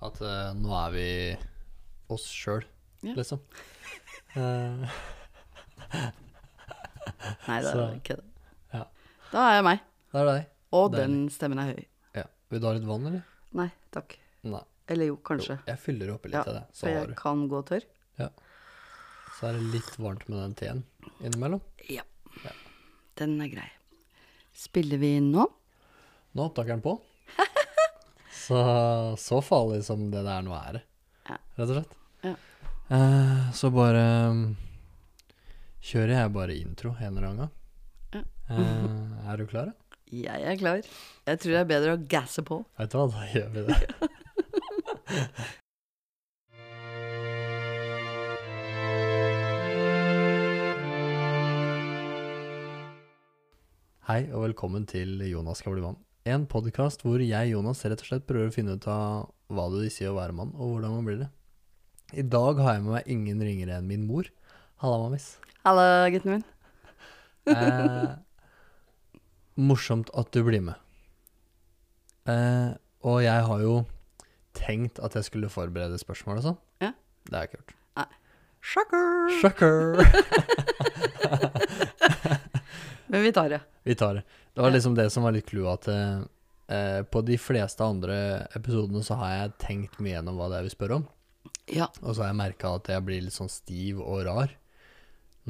At uh, nå er vi oss sjøl, Ja. liksom. Nei, det er kødd. ja. Da er jeg meg. Da er det deg. Og den stemmen er høy. Ja. Vil du ha litt vann, eller? Nei, takk. Nei. Eller jo, kanskje. Jo, jeg fyller oppi litt Ja, til det. Så For har jeg kan gå tørr. Ja. Så er det litt varmt med den teen innimellom. Ja. Ja. Den er grei. Spiller vi nå? Nå er opptakeren på. Så, så farlig som det der nå er, Ja. rett og slett. Ja. Eh, så bare um, kjører jeg bare intro en eller annen gang. Ja. Eh, er du klar? da? Jeg er klar. Jeg tror det er bedre å gasse på. Vet du hva, da gjør vi det. Hei og velkommen til Jonas skal bli mann. En podkast hvor jeg, Jonas, rett og slett prøver å finne ut av hva det vil si å være mann, og hvordan man blir det. I dag har jeg med meg ingen ringere enn min mor. Halla, mammis. Hallo, gutten min. Eh, morsomt at du blir med. Eh, og jeg har jo tenkt at jeg skulle forberede spørsmål og sånn. Ja. Det har jeg ikke gjort. Sjokker! Sjokker! Men vi tar det. Vi tar det. Det var liksom det som var litt clouet at eh, eh, på de fleste andre episodene så har jeg tenkt mye gjennom hva det er vi spør om. Ja. Og så har jeg merka at jeg blir litt sånn stiv og rar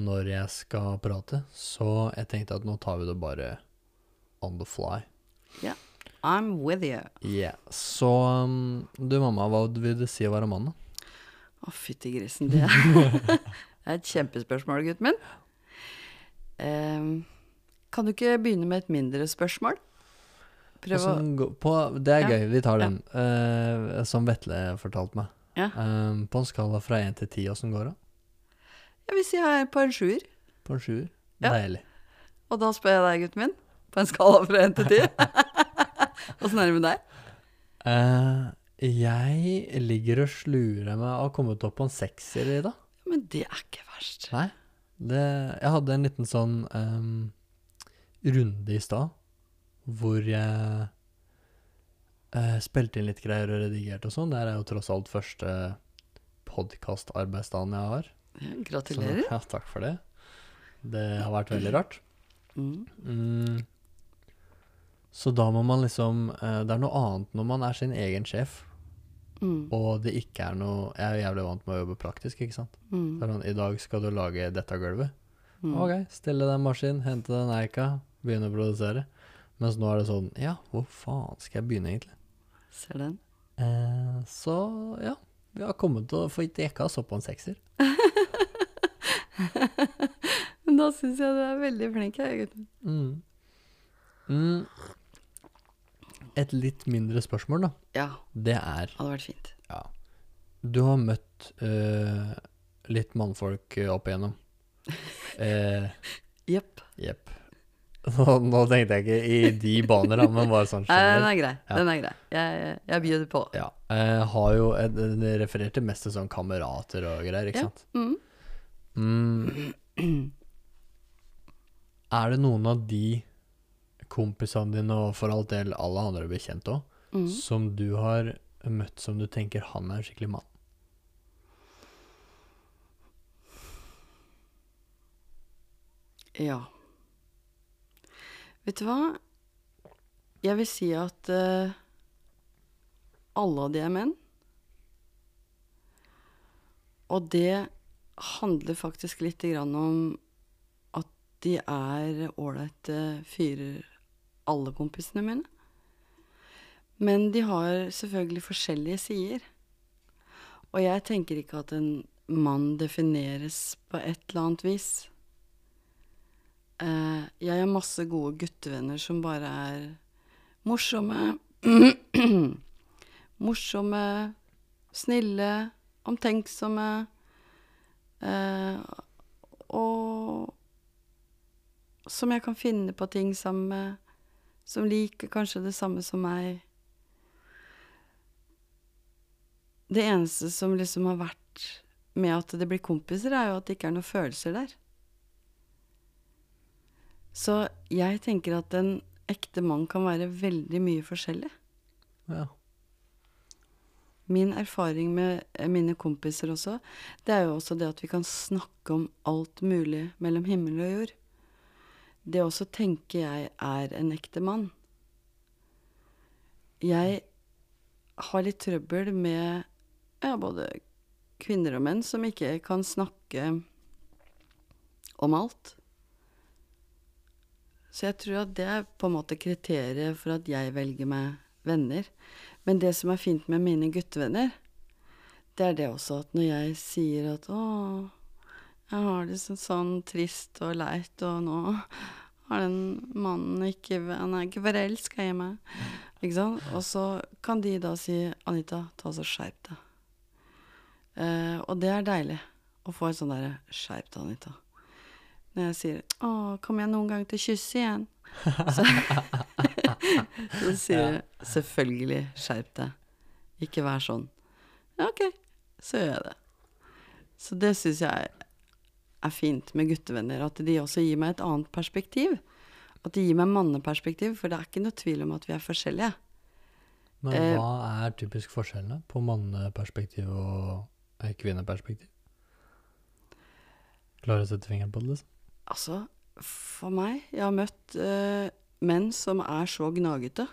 når jeg skal prate. Så jeg tenkte at nå tar vi det bare on the fly. Ja. I'm with you. Yeah. Så um, du mamma, hva vil det si å være mann, da? Å, fytti grisen. Det er, det er et kjempespørsmål, gutten min. Ehm, kan du ikke begynne med et mindre spørsmål? Prøv å på, det er gøy, vi tar den. Eh, som Vetle fortalte meg. Ja. Um, på en skala fra én til ti, åssen går det? Jeg vil si jeg er på en sjuer. På en sjuer? Deilig. Og da spør jeg deg, gutten min, på en skala fra én til ti. Åssen er det med deg? Uh, jeg ligger og slurer meg og har kommet opp på en sekser i dag. Men det er ikke verst. Nei. Det, jeg hadde en liten sånn um, runde i stad hvor jeg eh, spilte inn litt greier og redigerte og sånn. Det er jo tross alt første podkastarbeidsdagen jeg har. Gratulerer. Så, ja, takk for det. Det har vært veldig rart. Mm. Mm. Så da må man liksom eh, Det er noe annet når man er sin egen sjef, Mm. og det ikke er noe Jeg er jævlig vant med å jobbe praktisk, ikke sant. Mm. sånn, I dag skal du lage dette gulvet. Mm. Ok, stille den maskinen, hente den eika, begynne å produsere. Mens nå er det sånn Ja, hvor faen skal jeg begynne, egentlig? Ser den. Eh, så ja, vi har kommet til å få jekka oss opp på en sekser. Men da syns jeg du er veldig flink, jeg, gutten. Mm. Mm. Et litt mindre spørsmål, da. Ja, Det er hadde vært fint. Ja. Du har møtt uh, litt mannfolk eh, opp igjennom. Eh, Jepp. Nå, nå tenkte jeg ikke i de baner, da, men bare sånn Nei, den er grei. Ja. Den er grei. Jeg, jeg bjuder på. Ja. Jeg har jo et- refererte mest til sånn kamerater og greier, ikke Ja. sant. Mm. Mm. Er det noen av de kompisene dine, og for alt del alle andre bekjente òg, Mm. som du har møtt som du tenker han er en skikkelig mann? Ja. Vet du hva? Jeg vil si at uh, alle av de er menn. Og det handler faktisk litt om at de er ålreite fyrer, alle kompisene mine. Men de har selvfølgelig forskjellige sider. Og jeg tenker ikke at en mann defineres på et eller annet vis. Eh, jeg har masse gode guttevenner som bare er morsomme. morsomme, snille, omtenksomme. Uh, og som jeg kan finne på ting sammen med. Som liker kanskje det samme som meg. Det eneste som liksom har vært med at det blir kompiser, er jo at det ikke er noen følelser der. Så jeg tenker at en ekte mann kan være veldig mye forskjellig. Ja. min erfaring med eh, mine kompiser også, det er jo også det at vi kan snakke om alt mulig mellom himmel og jord. Det også tenker jeg er en ekte mann. Jeg har litt trøbbel med ja, både kvinner og menn som ikke kan snakke om alt. Så jeg tror at det er på en måte kriteriet for at jeg velger meg venner. Men det som er fint med mine guttevenner, det er det også at når jeg sier at 'Å, jeg har det sånn, sånn trist og leit, og nå har den mannen ikke Han er ikke forelska i meg', ikke sant? Og så kan de da si 'Anita, ta så skjerp deg'. Eh, og det er deilig å få et sånn derre 'skjerp deg, Anita'. Når jeg sier 'Å, kommer jeg noen gang til å kysse igjen?' Så, så sier jeg 'Selvfølgelig, skjerp deg'. Ikke vær sånn. Ok, så gjør jeg det. Så det syns jeg er fint med guttevenner. At de også gir meg et annet perspektiv. At de gir meg manneperspektiv, for det er ikke noe tvil om at vi er forskjellige. Men Eh, hva er typisk forskjellene på manneperspektiv og kvinneperspektiv? Klarer å sette fingeren på det, liksom? Altså, for meg Jeg har møtt eh, menn som er så gnagete.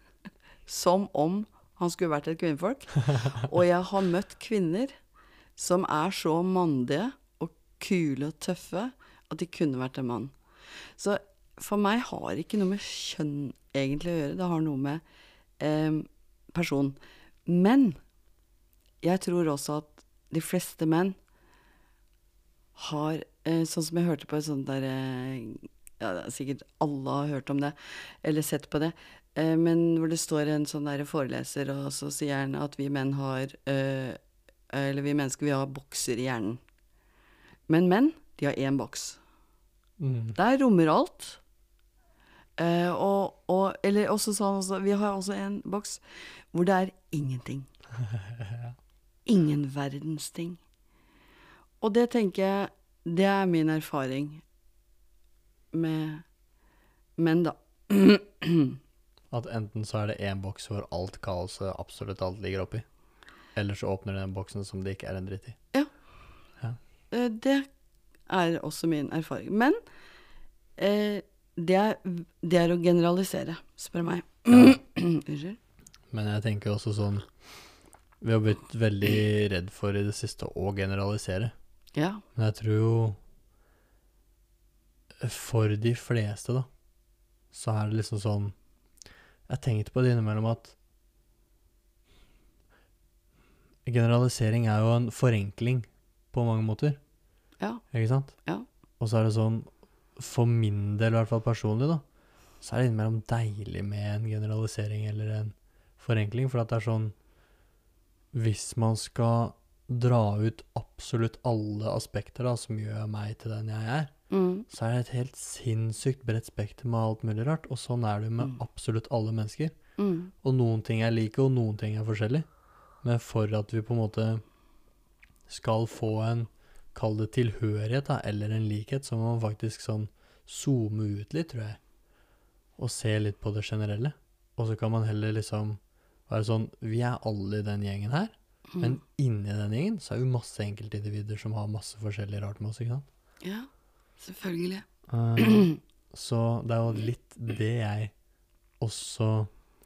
som om han skulle vært et kvinnfolk. Og jeg har møtt kvinner som er så mandige og kule og tøffe at de kunne vært en mann. Så for meg har ikke noe med kjønn egentlig å gjøre. Det har noe med eh, person. Men jeg tror også at de fleste menn har Sånn som jeg hørte på et sånt der eh, Ja, er sikkert alle har hørt om det, eller sett på det. Eh, men hvor det står en sånn der foreleser, og så sier han at vi menn har eh, Eller vi mennesker, vi har bokser i hjernen. Men menn, de har én boks. Mm. Der rommer alt. Eh, og, og Eller også sa han også Vi har også en boks hvor det er ingenting. Ingen verdens ting. Og det tenker jeg Det er min erfaring med menn, da. At enten så er det én boks hvor alt kaoset, absolutt alt, ligger oppi. Eller så åpner den boksen som det ikke er en dritt i. Ja, det er også min erfaring. Men eh, det, er, det er å generalisere, spør meg. Unnskyld. Men jeg tenker også sånn Vi har blitt veldig redd for i det siste å generalisere. Ja. Men jeg tror jo For de fleste, da, så er det liksom sånn Jeg tenkte på det innimellom at Generalisering er jo en forenkling på mange måter, Ja. ikke sant? Ja. Og så er det sånn, for min del i hvert fall personlig, da, så er det innimellom deilig med en generalisering eller en forenkling, for at det er sånn Hvis man skal dra ut absolutt alle aspekter da, som gjør meg til den jeg er, Mm. så er det et helt sinnssykt bredt spekter med alt mulig rart. Og sånn er det jo med Mm. absolutt alle mennesker. Mm. Og noen ting er like, og noen ting er forskjellige. Men for at vi på en måte skal få en, kall det tilhørighet, da, eller en likhet, så må man faktisk sånn zoome ut litt, tror jeg. Og se litt på det generelle. Og så kan man heller liksom være sånn Vi er alle i den gjengen her, Mm. men inni den gjengen så er jo masse enkeltindivider som har masse forskjellig rart med oss, ikke sant? Ja, selvfølgelig. Uh, så det er jo litt det jeg også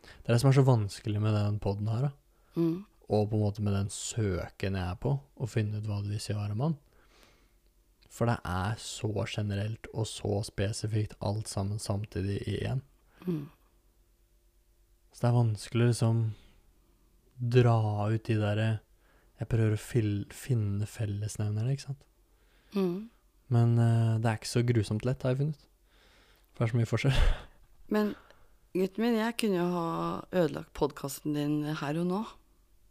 Det er det som er så vanskelig med den poden her, da. Mm. Og på en måte med den søken jeg er på, å finne ut hva det vil si å være mann. For det er så generelt og så spesifikt alt sammen samtidig i én. Mm. Så det er vanskelig liksom dra ut de derre Jeg prøver å fyll, finne fellesnevnere, ikke sant. Mm. Men uh, det er ikke så grusomt lett, har jeg funnet. For det er så mye forskjell. Men gutten min, jeg kunne jo ha ødelagt podkasten din her og nå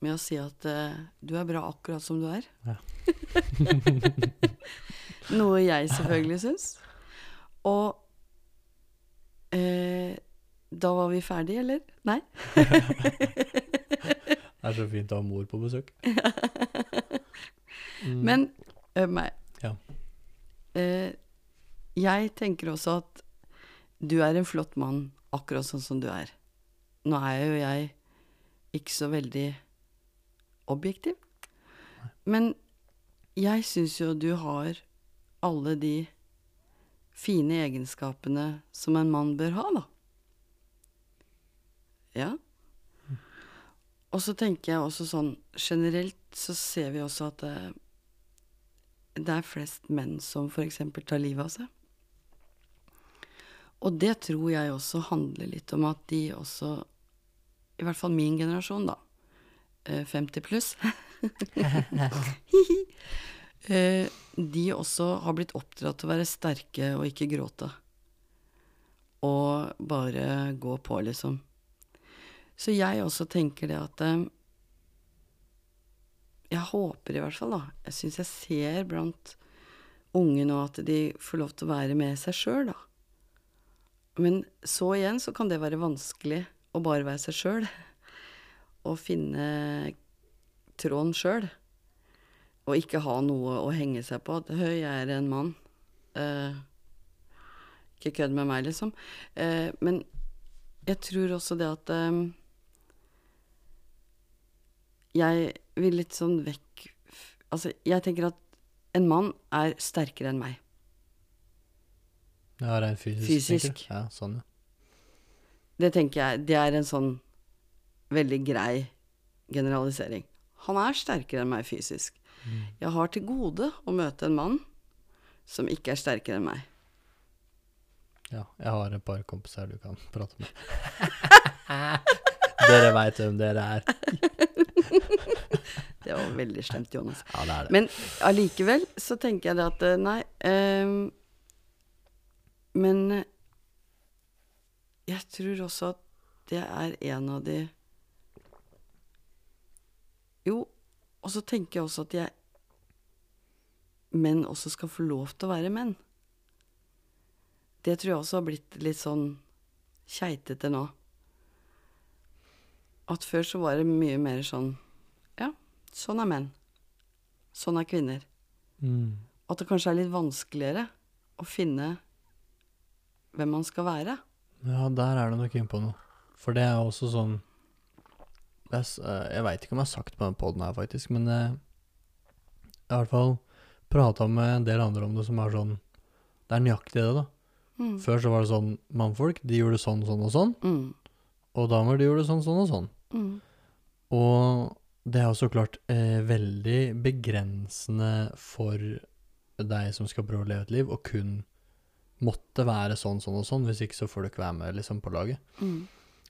med å si at uh, du er bra akkurat som du er. Ja. Noe jeg selvfølgelig syns. Og eh, da var vi ferdige, eller? Nei? Det er så fint å ha mor på besøk. Mm. Men hør meg. Ja. Eh, jeg tenker også at du er en flott mann, akkurat sånn som du er. Nå er jo jeg ikke så veldig objektiv. Men jeg syns jo du har alle de fine egenskapene som en mann bør ha, da. Ja. Og så tenker jeg også sånn Generelt så ser vi også at det, det er flest menn som f.eks. tar livet av seg. Og det tror jeg også handler litt om at de også, i hvert fall min generasjon, da, eh, 50 pluss eh, De også har blitt oppdratt til å være sterke og ikke gråte. Og bare gå på, liksom. Så jeg også tenker det at eh, Jeg håper i hvert fall, da Jeg syns jeg ser blant unge nå at de får lov til å være med seg sjøl, da. Men så igjen så kan det være vanskelig å bare være seg sjøl. Å finne tråden sjøl. Og ikke ha noe å henge seg på. At 'høy, jeg er en mann'. Eh, ikke kødd med meg, liksom. Eh, men jeg tror også det at eh, Jeg vil litt sånn vekk Altså, jeg tenker at en mann er sterkere enn meg. Ja, rent fysisk. Fysisk. Ja, sånn, ja. Det tenker jeg Det er en sånn veldig grei generalisering. Han er sterkere enn meg fysisk. Jeg har til gode å møte en mann som ikke er sterkere enn meg. Ja, jeg har et par kompiser du kan prate med. dere veit hvem dere er. Det var veldig slemt, Jonas. Ja, det er det. Men allikevel så tenker jeg det at eh, Nei. Um, men eh, jeg tror også at det er en av de Jo, og så tenker jeg også at jeg menn også skal få lov til å være menn. Det tror jeg også har blitt litt sånn keitete nå. At før så var det mye mer sånn Ja, sånn er menn. Sånn er kvinner. Mm. At det kanskje er litt vanskeligere å finne hvem man skal være. Ja, der er du nok inne på noe. For det er også sånn Jeg, eh, jeg veit ikke om jeg har sagt på den poden her, faktisk, men eh, jeg har i hvert fall prata med en del andre om det som er sånn Det er nøyaktig det, da. Mm. Før så var det sånn mannfolk, de gjorde sånn, sånn og sånn. Mm. Og damer, de gjorde sånn, sånn og sånn. Mm. Og det er jo så klart eh, veldig begrensende for deg som skal prøve å leve et liv, og kun måtte være sånn, sånn og sånn, hvis ikke så får du ikke være med liksom, på laget. Mm.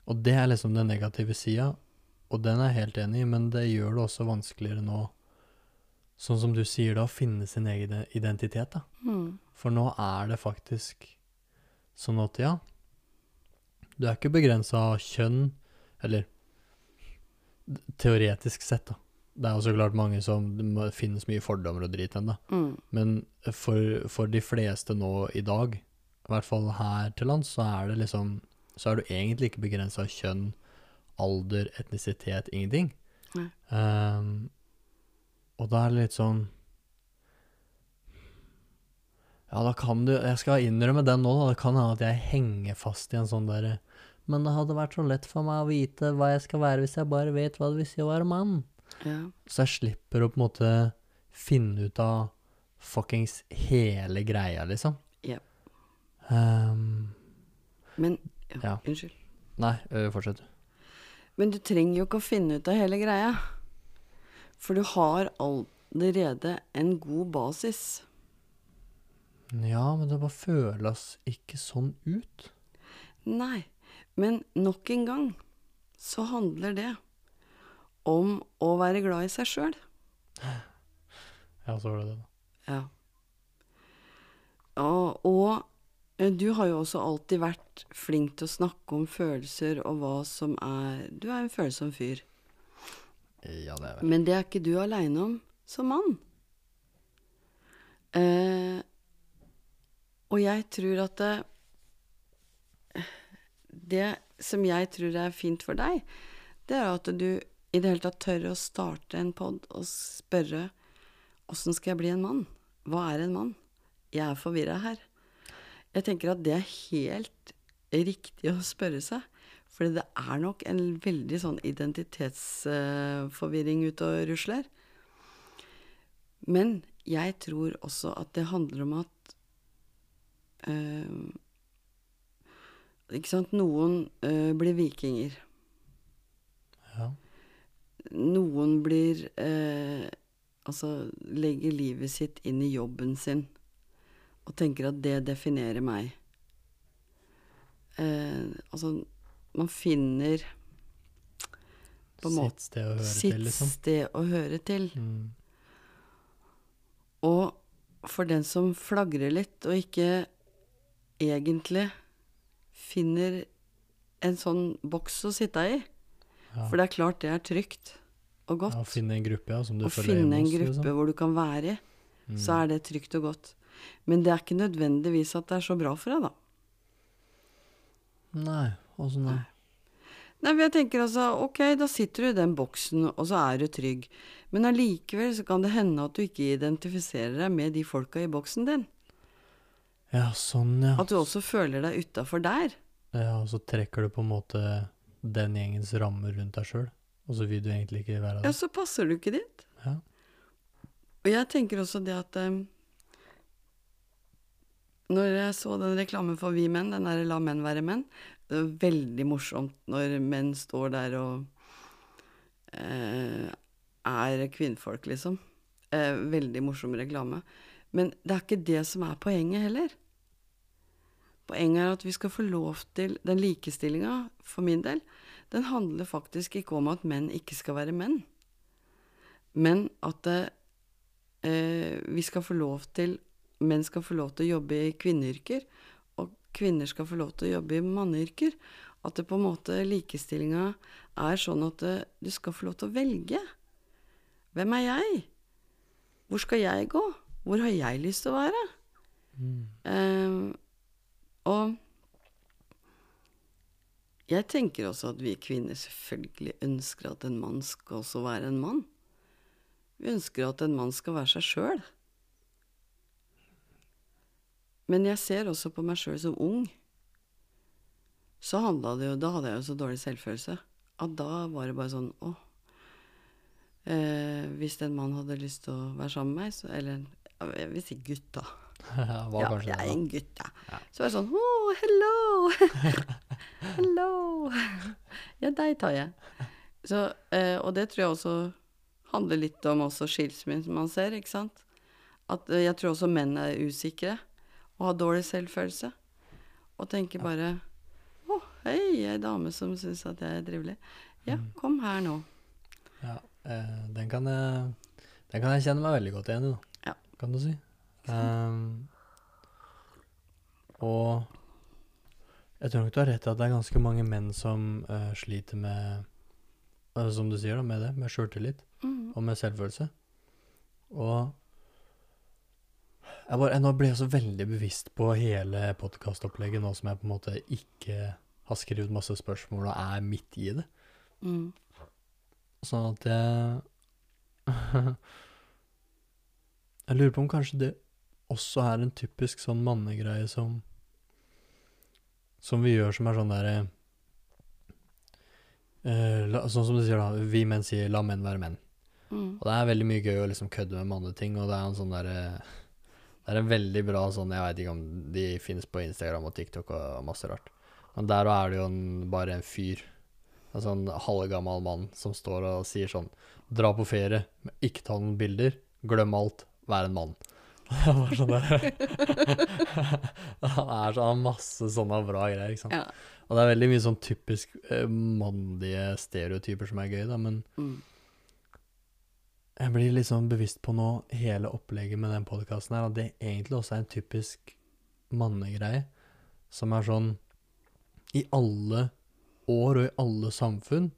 Og det er liksom den negative sida, og den er jeg helt enig i, men det gjør det også vanskeligere nå, sånn som du sier da, å finne sin egen identitet, da. Mm. For nå er det faktisk sånn at ja, du er ikke begrensa av kjønn, eller teoretisk sett, da. Det er jo så klart mange som Det finnes mye fordommer og drit ennå. Mm. Men for, for de fleste nå i dag, i hvert fall her til lands, så er det liksom Så er du egentlig ikke begrensa av kjønn, alder, etnisitet, ingenting. Ehm, og da er det litt sånn Ja, da kan du Jeg skal innrømme den nå, da. Det kan hende at jeg henger fast i en sånn derre Men det hadde vært så lett for meg å vite hva jeg skal være, hvis jeg bare vet hva det vil si å være mann. Ja. Så jeg slipper å på en måte finne ut av fuckings hele greia, liksom. Ja. Um, Men ja, Ja. Unnskyld. nei, fortsett. Men du trenger jo ikke å finne ut av hele greia. For du har allerede en god basis. Ja, men det bare føles ikke sånn ut. Nei. Men nok en gang så handler det om å være glad i seg sjøl. Ja, så var det det, da. Ja. Og, og eh, du har jo også alltid vært flink til å snakke om følelser og hva som er Du er en følsom fyr. Ja, det er vel Men det er ikke du aleine om som mann. Eh, og jeg tror at det, det som jeg tror er fint for deg, det er at du i det hele tatt tør å starte en pod og spørre åssen skal jeg bli en mann? Hva er en mann? Jeg er forvirra her. Jeg tenker at det er helt riktig å spørre seg. For det er nok en veldig sånn identitetsforvirring ute og rusler. Men jeg tror også at det handler om at eh, Ikke sant, noen eh, blir vikinger. Ja. Noen blir eh, Altså legger livet sitt inn i jobben sin og tenker at det definerer meg. Eh, altså, man finner på en måte Sitt sted å høre sitt til, liksom. sted å høre til. Mm. Og for den som flagrer litt, og ikke egentlig finner en sånn boks å sitte i Ja. For det er klart det er trygt og godt. Ja, å finne en gruppe, ja, som du Å følger finne en gruppe liksom. hvor du kan være i, Mm. så er det trygt og godt. Men det er ikke nødvendigvis at det er så bra for deg, da. Nei, åssen da? Nei, men jeg tenker altså, ok, da sitter du i den boksen, og så er du trygg. Men allikevel så kan det hende at du ikke identifiserer deg med de folka i boksen din. Ja, sånn, ja. At du også føler deg utafor der. Ja, og så trekker du på en måte den gjengens rammer rundt deg sjøl, og så vil du egentlig ikke være Ja, så passer du ikke dit. Ja. Og jeg tenker også det at um, Når jeg så den reklamen for Vi menn, den derre La menn være menn, det var veldig morsomt når menn står der og uh, er kvinnfolk, liksom. Uh, veldig morsom reklame. Men det er ikke det som er poenget heller. Poenget er at vi skal få lov til Den likestillinga, for min del, den handler faktisk ikke om at menn ikke skal være menn. Men at eh, vi skal få lov til Menn skal få lov til å jobbe i kvinneyrker, og kvinner skal få lov til å jobbe i manneyrker. At det på en måte likestillinga er sånn at det, du skal få lov til å velge. Hvem er jeg? Hvor skal jeg gå? Hvor har jeg lyst til å være? Mm. Uh, og jeg tenker også at vi kvinner selvfølgelig ønsker at en mann skal også være en mann. Vi ønsker at en mann skal være seg sjøl. Men jeg ser også på meg sjøl som ung. Så handla det jo Da hadde jeg jo så dårlig selvfølelse at da var det bare sånn Å. Eh, hvis en mann hadde lyst til å være sammen med meg, så Eller jeg vil si gutt, da. Var Ja, jeg er en gutt, ja. Ja. Så var det sånn oh, hello! hello! Ja, deg tar jeg. Så, eh, og det tror jeg også handler litt om også skilsmissen man ser, ikke sant? At eh, jeg tror også menn er usikre og har dårlig selvfølelse. Og tenker bare Å, hei, ei dame som syns at jeg er trivelig. Ja, Mm. kom her nå. Ja, eh, den kan jeg Den kan jeg kjenne meg veldig godt igjen i. Ja. Kan du si. Um, og jeg tror nok du har rett i at det er ganske mange menn som uh, sliter med uh, Som du sier, da, med det. Med sjøltillit Mm. og med selvfølelse. Og jeg bare, nå ble jeg så veldig bevisst på hele podkastopplegget nå som jeg på en måte ikke har skrevet masse spørsmål og er midt i det. Mm. Sånn at jeg Jeg lurer på om kanskje det også er en typisk sånn mannegreie som Som vi gjør som er sånn derre eh, Sånn som du sier, da. Vi menn sier 'la menn være menn'. Mm. Og det er veldig mye gøy å liksom kødde med manneting, og det er en sånn derre Det er en veldig bra sånn Jeg veit ikke om de finnes på Instagram og TikTok og masse rart. Men der er det jo en, bare en fyr, en sånn halvgammal mann, som står og sier sånn Dra på ferie, ikke ta noen bilder. Glem alt. Vær en mann. Det var sånn der Han er sånn har masse sånne bra greier, ikke sant. Ja. Og det er veldig mye sånn typisk eh, mannlige stereotyper som er gøy, da, men Mm. jeg blir sånn bevisst på nå, hele opplegget med den podkasten her, at det egentlig også er en typisk mannegreie. Som er sånn I alle år og i alle samfunn,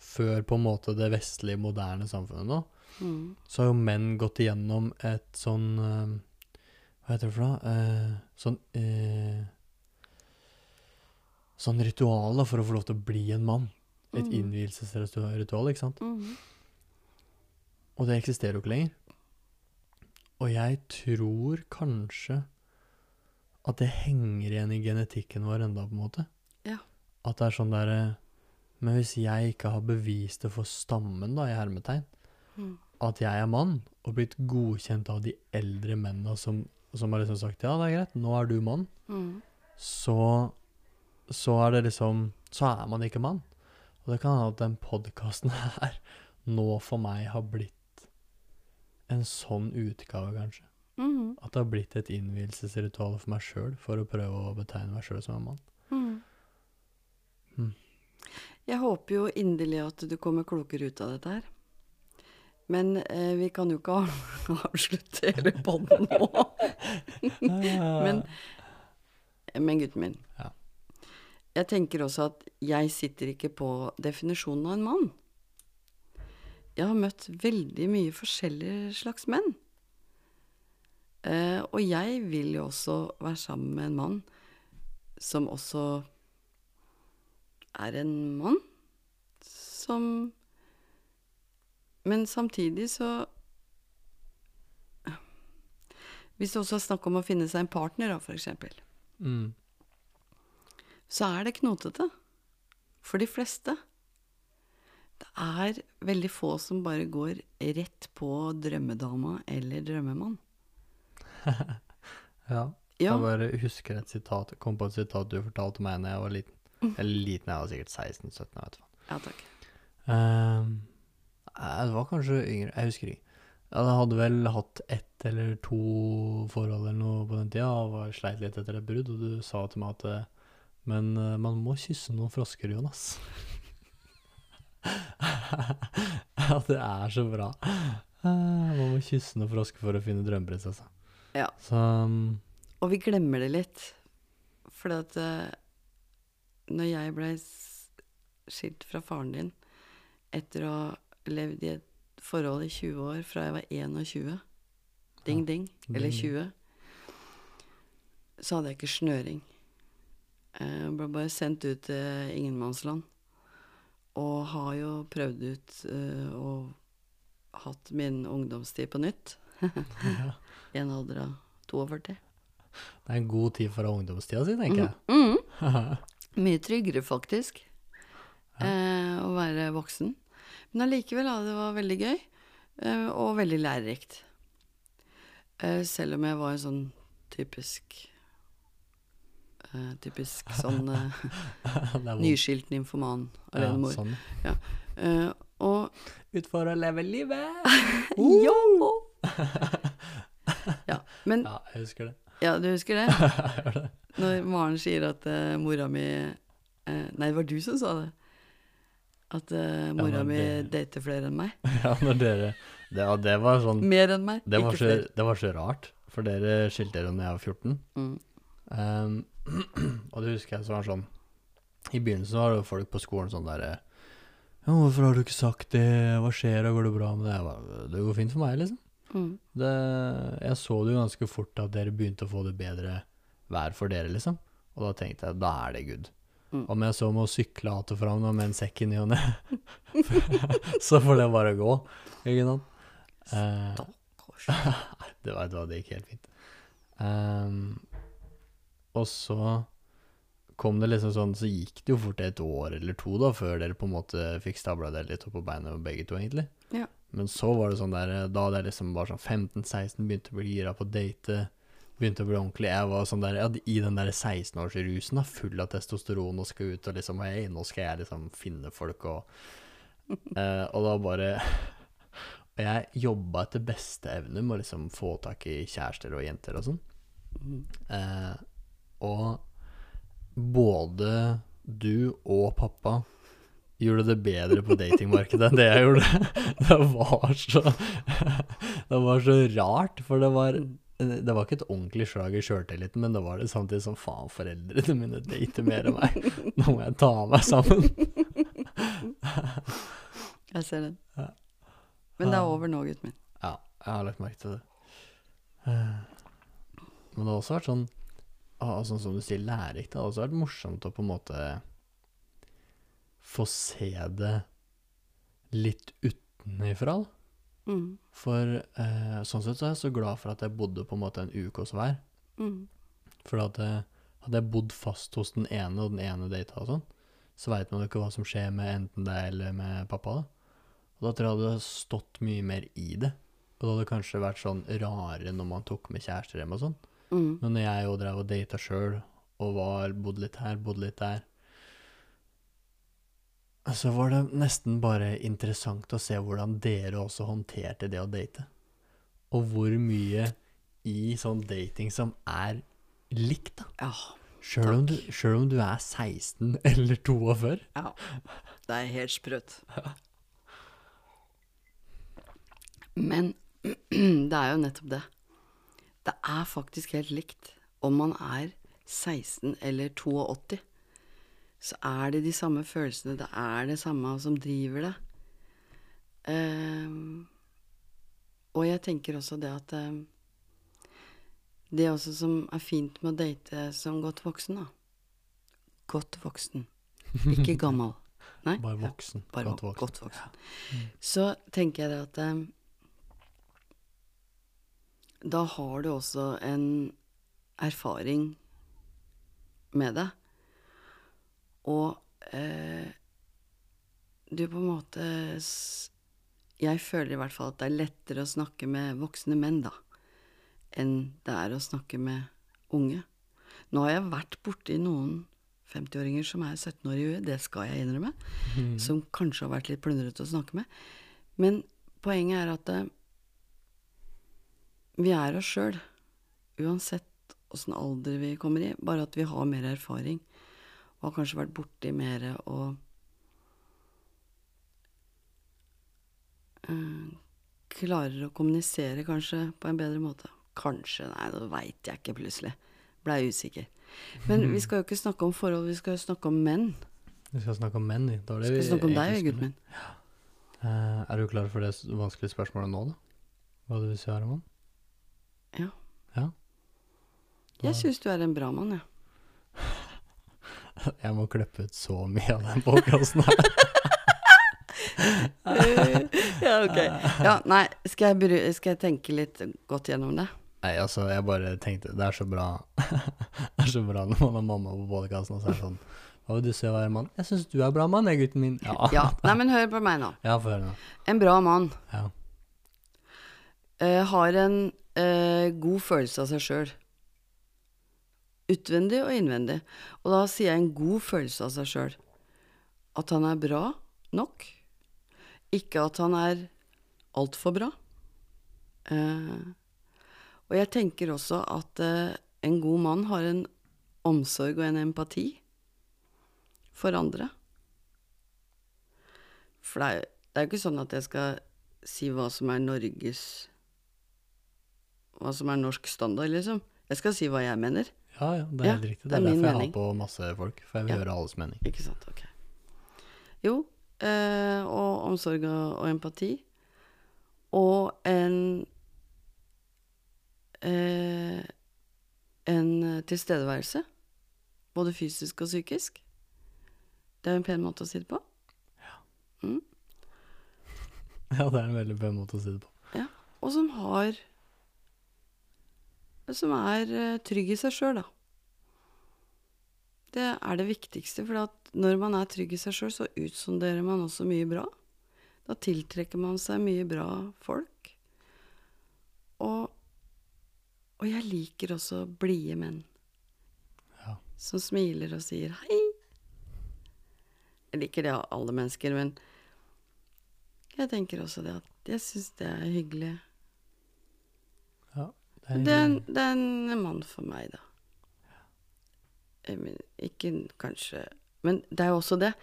før på en måte det vestlige, moderne samfunnet nå, Mm. så har jo menn gått igjennom et sånn eh, Hva heter det for noe? Eh, sånn eh, Sånn ritual da, for å få lov til å bli en mann. Et mm. innvielsesritual, ikke sant? Mm. Og det eksisterer jo ikke lenger. Og jeg tror kanskje at det henger igjen i genetikken vår enda, på en måte. Ja. At det er sånn derre Men hvis jeg ikke har bevist det for stammen, da, i hermetegn, Mm. at jeg er mann, og blitt godkjent av de eldre mennene som, som har liksom sagt ja, det er greit, nå er du mann, Mm. så, så er det liksom Så er man ikke mann. Og det kan hende at den podkasten her nå for meg har blitt en sånn utgave, kanskje. Mm. At det har blitt et innvielsesritual for meg sjøl, for å prøve å betegne meg sjøl som en mann. Mm. Jeg håper jo inderlig at du kommer klokere ut av dette her. Men eh, vi kan jo ikke avslutte hele podden nå. Men, men gutten min. Ja. Jeg tenker også at jeg sitter ikke på definisjonen av en mann. Jeg har møtt veldig mye forskjellige slags menn. Eh, og jeg vil jo også være sammen med en mann som også er en mann. Som Men samtidig så Hvis det også er snakk om å finne seg en partner, da, eksempel, mm. så er det knotete. For de fleste. Det er veldig få som bare går rett på drømmedama eller drømmemann. Ja. Ja, Jeg bare husker et sitat, kom på et sitat du fortalte meg da jeg var liten. Eller liten, jeg var sikkert 16-17, jeg vet hva. ja takk. Ehm, nei, det var kanskje yngre, jeg husker ikke. Jeg hadde vel hatt ett eller to forhold eller noe på den tida, og var sleit litt etter et brudd, og du sa til meg at eh, Men eh, man må kysse noen frosker, Jonas. ja, det er så bra. Eh, man må kysse noen frosker for å finne drømmeprinsessa. Ja. Så um, Og vi glemmer det litt. For at eh, når jeg ble skilt fra faren din etter å ha levd i et forhold i 20 år fra jeg var 21 Ding, ding. Eller 20. Så hadde jeg ikke snøring. Eh, Jeg ble bare sendt ut til ingenmannsland. Og har jo prøvd ut eh, og hatt min ungdomstid på nytt. I en alder av 42. det er en god tid for ungdomstida si, tenker jeg. Mm. Mye tryggere, faktisk, eh, å være voksen. Men allikevel, ja, det var veldig gøy, eh, og veldig lærerikt. Eh, selv om jeg var en sånn typisk eh, Typisk sånn eh, nyskilt nymfoman alenemor. Ja, sånn. Eh, og Ut for å leve livet! Ja! ja! Men Ja, jeg husker det. Ja, du husker det? Når Maren sier at uh, mora mi uh, Nei, det var du som sa det. At uh, mora men mi det- dater flere enn meg. Ja, når dere Det, ja, det var sånn Mer enn meg, det var, ikke så, flere. det var så rart, for dere skilte dere da jeg var 14. Mm. Um, og det husker jeg så var sånn I begynnelsen var det folk på skolen sånn der Ja, hvorfor har du ikke sagt det? Hva skjer? Går det bra med det? Jeg bare, det går fint for meg, liksom. Mm. Det, jeg så det jo ganske fort at dere begynte å få det bedre vær for dere, liksom. Og da tenkte jeg, da er det good. Mm. Om jeg så må sykle att og fram med en sekk i ny og ne, så får det bare gå. Ikke sant? Eh, Stakkars. det, veit du hva, det gikk helt fint. Um, og så kom det liksom sånn, så gikk det jo fort et år eller to da, før dere på en måte fikk stabla dere litt opp på beina begge to, egentlig. Ja. Men så var det sånn der, da hadde jeg liksom bare sånn 15-16, begynte å bli gira på å date, begynte å bli ordentlig. Jeg var sånn der, ja, i den der 16-årsrusen da, full av testosteron og skal ut og liksom, hei, nå skal jeg liksom finne folk og, eh, og da bare, og jeg jobba etter beste evne med å liksom få tak i kjærester og jenter og sånn. Mm. Eh, og både du og pappa gjorde det bedre på datingmarkedet enn det jeg gjorde. Det var så Det var så rart, for det var det var ikke et ordentlig slag i sjøltilliten, men det var det samtidig som faen, foreldrene mine dater mer enn meg. Nå må jeg ta meg sammen. Jeg ser den. Ja. Men det er over nå, gutten min. Ja, jeg har lagt merke til det. Eh, Men det har også vært sånn Sånn som du sier, lærerikt. Det har også vært morsomt å på en måte få se det litt utenifra. Mm. For eh, sånn sett så er jeg så glad for at jeg bodde på en måte en uke hos hver. Mm. For at eh, hadde jeg bodd fast hos den ene, og den ene data og sånn, så veit man jo ikke hva som skjer med enten deg eller med pappa. da. Og da tror jeg det hadde stått mye mer i det. Og det hadde kanskje vært sånn rarere når man tok med kjærester hjem og sånn. Mm. Men når jeg jo drev og data sjøl, og var, bodde litt her, bodde litt der, så var det nesten bare interessant å se hvordan dere også håndterte det å date. Og hvor mye i sånn dating som er likt, da. Ja. Sjøl om, om du er 16 eller 42. ja. Det er helt sprøtt. Men det er jo nettopp det. Det er faktisk helt likt. Om man er 16 eller 82, så er det de samme følelsene. Det er det samme som driver det. Uh, og jeg tenker også det at uh, Det også som er fint med å date som godt voksen, da. Godt voksen. Ikke gammel. Nei? Bare ja, voksen. bare godt godt voksen. voksen. Så tenker jeg det at uh, Da har du også en erfaring med det. Og eh, du på en måte Jeg føler i hvert fall at det er lettere å snakke med voksne menn, da, enn det er å snakke med unge. Nå har jeg vært borti noen 50-åringer som er 17 år i huet, det skal jeg innrømme som kanskje har vært litt plundrete å snakke med. Men poenget er at eh, vi er oss sjøl, uansett åssen alder vi kommer i, bare at vi har mer erfaring og har kanskje vært borti mer og eh, klarer å kommunisere kanskje på en bedre måte. Kanskje, nei, det veit jeg ikke plutselig. Blei usikker. Men vi skal jo ikke snakke om forhold, vi skal jo snakke om menn. Vi skal snakke om menn, vi. Det Vi skal snakke om deg, gutten min. Ja. Eh, er du klar for det vanskelige spørsmålet nå, da? Hva du vil si, Herman? Ja. Ja? Jeg syns du er en bra mann, jeg. Jeg må klippe ut så mye av den podkasten her. ja, ok. Ja, nei, skal jeg, skal jeg tenke litt godt gjennom det? Nei, altså, jeg bare tenkte Det er så bra Det er så bra når man har mamma på podkasten, og så er det sånn Hva vil du se å være mann? Jeg syns du er bra mann, jeg, gutten min. Ja. Ja, nei, men hør på meg nå. Ja, få høre nå. En bra mann Ja. uh, har en uh, god følelse av seg sjøl. Utvendig og innvendig. Og da sier jeg en god følelse av seg sjøl. At han er bra nok. Ikke at han er altfor bra. Eh, og jeg tenker også at eh, en god mann har en omsorg og en empati for andre. For det er, det er jo ikke sånn at jeg skal si hva som er Norges Hva som er norsk standard, liksom. Jeg skal si hva jeg mener. Ja, ja, det er helt riktig. det Det er er derfor jeg har på masse folk, for jeg vil høre alles mening. Ikke sant? Ok. Jo, eh, og omsorg og, og empati. Og en eh, En tilstedeværelse. Både fysisk og psykisk. Det er en pen måte å si det på. Ja. Ja, det er en veldig pen måte å si det på. Ja. Og som har Som er eh, trygg i seg sjøl, da. Det er det viktigste, for når man er trygg i seg sjøl, så utsonderer man også mye bra. Da tiltrekker man seg mye bra folk. Og, og jeg liker også blide menn Ja. som smiler og sier hei. Jeg liker det av alle mennesker, men jeg tenker også det at jeg syns det er hyggelig. Ja det er, Det er, en- mann for meg, da. Men, ikke kanskje Men det er jo også det.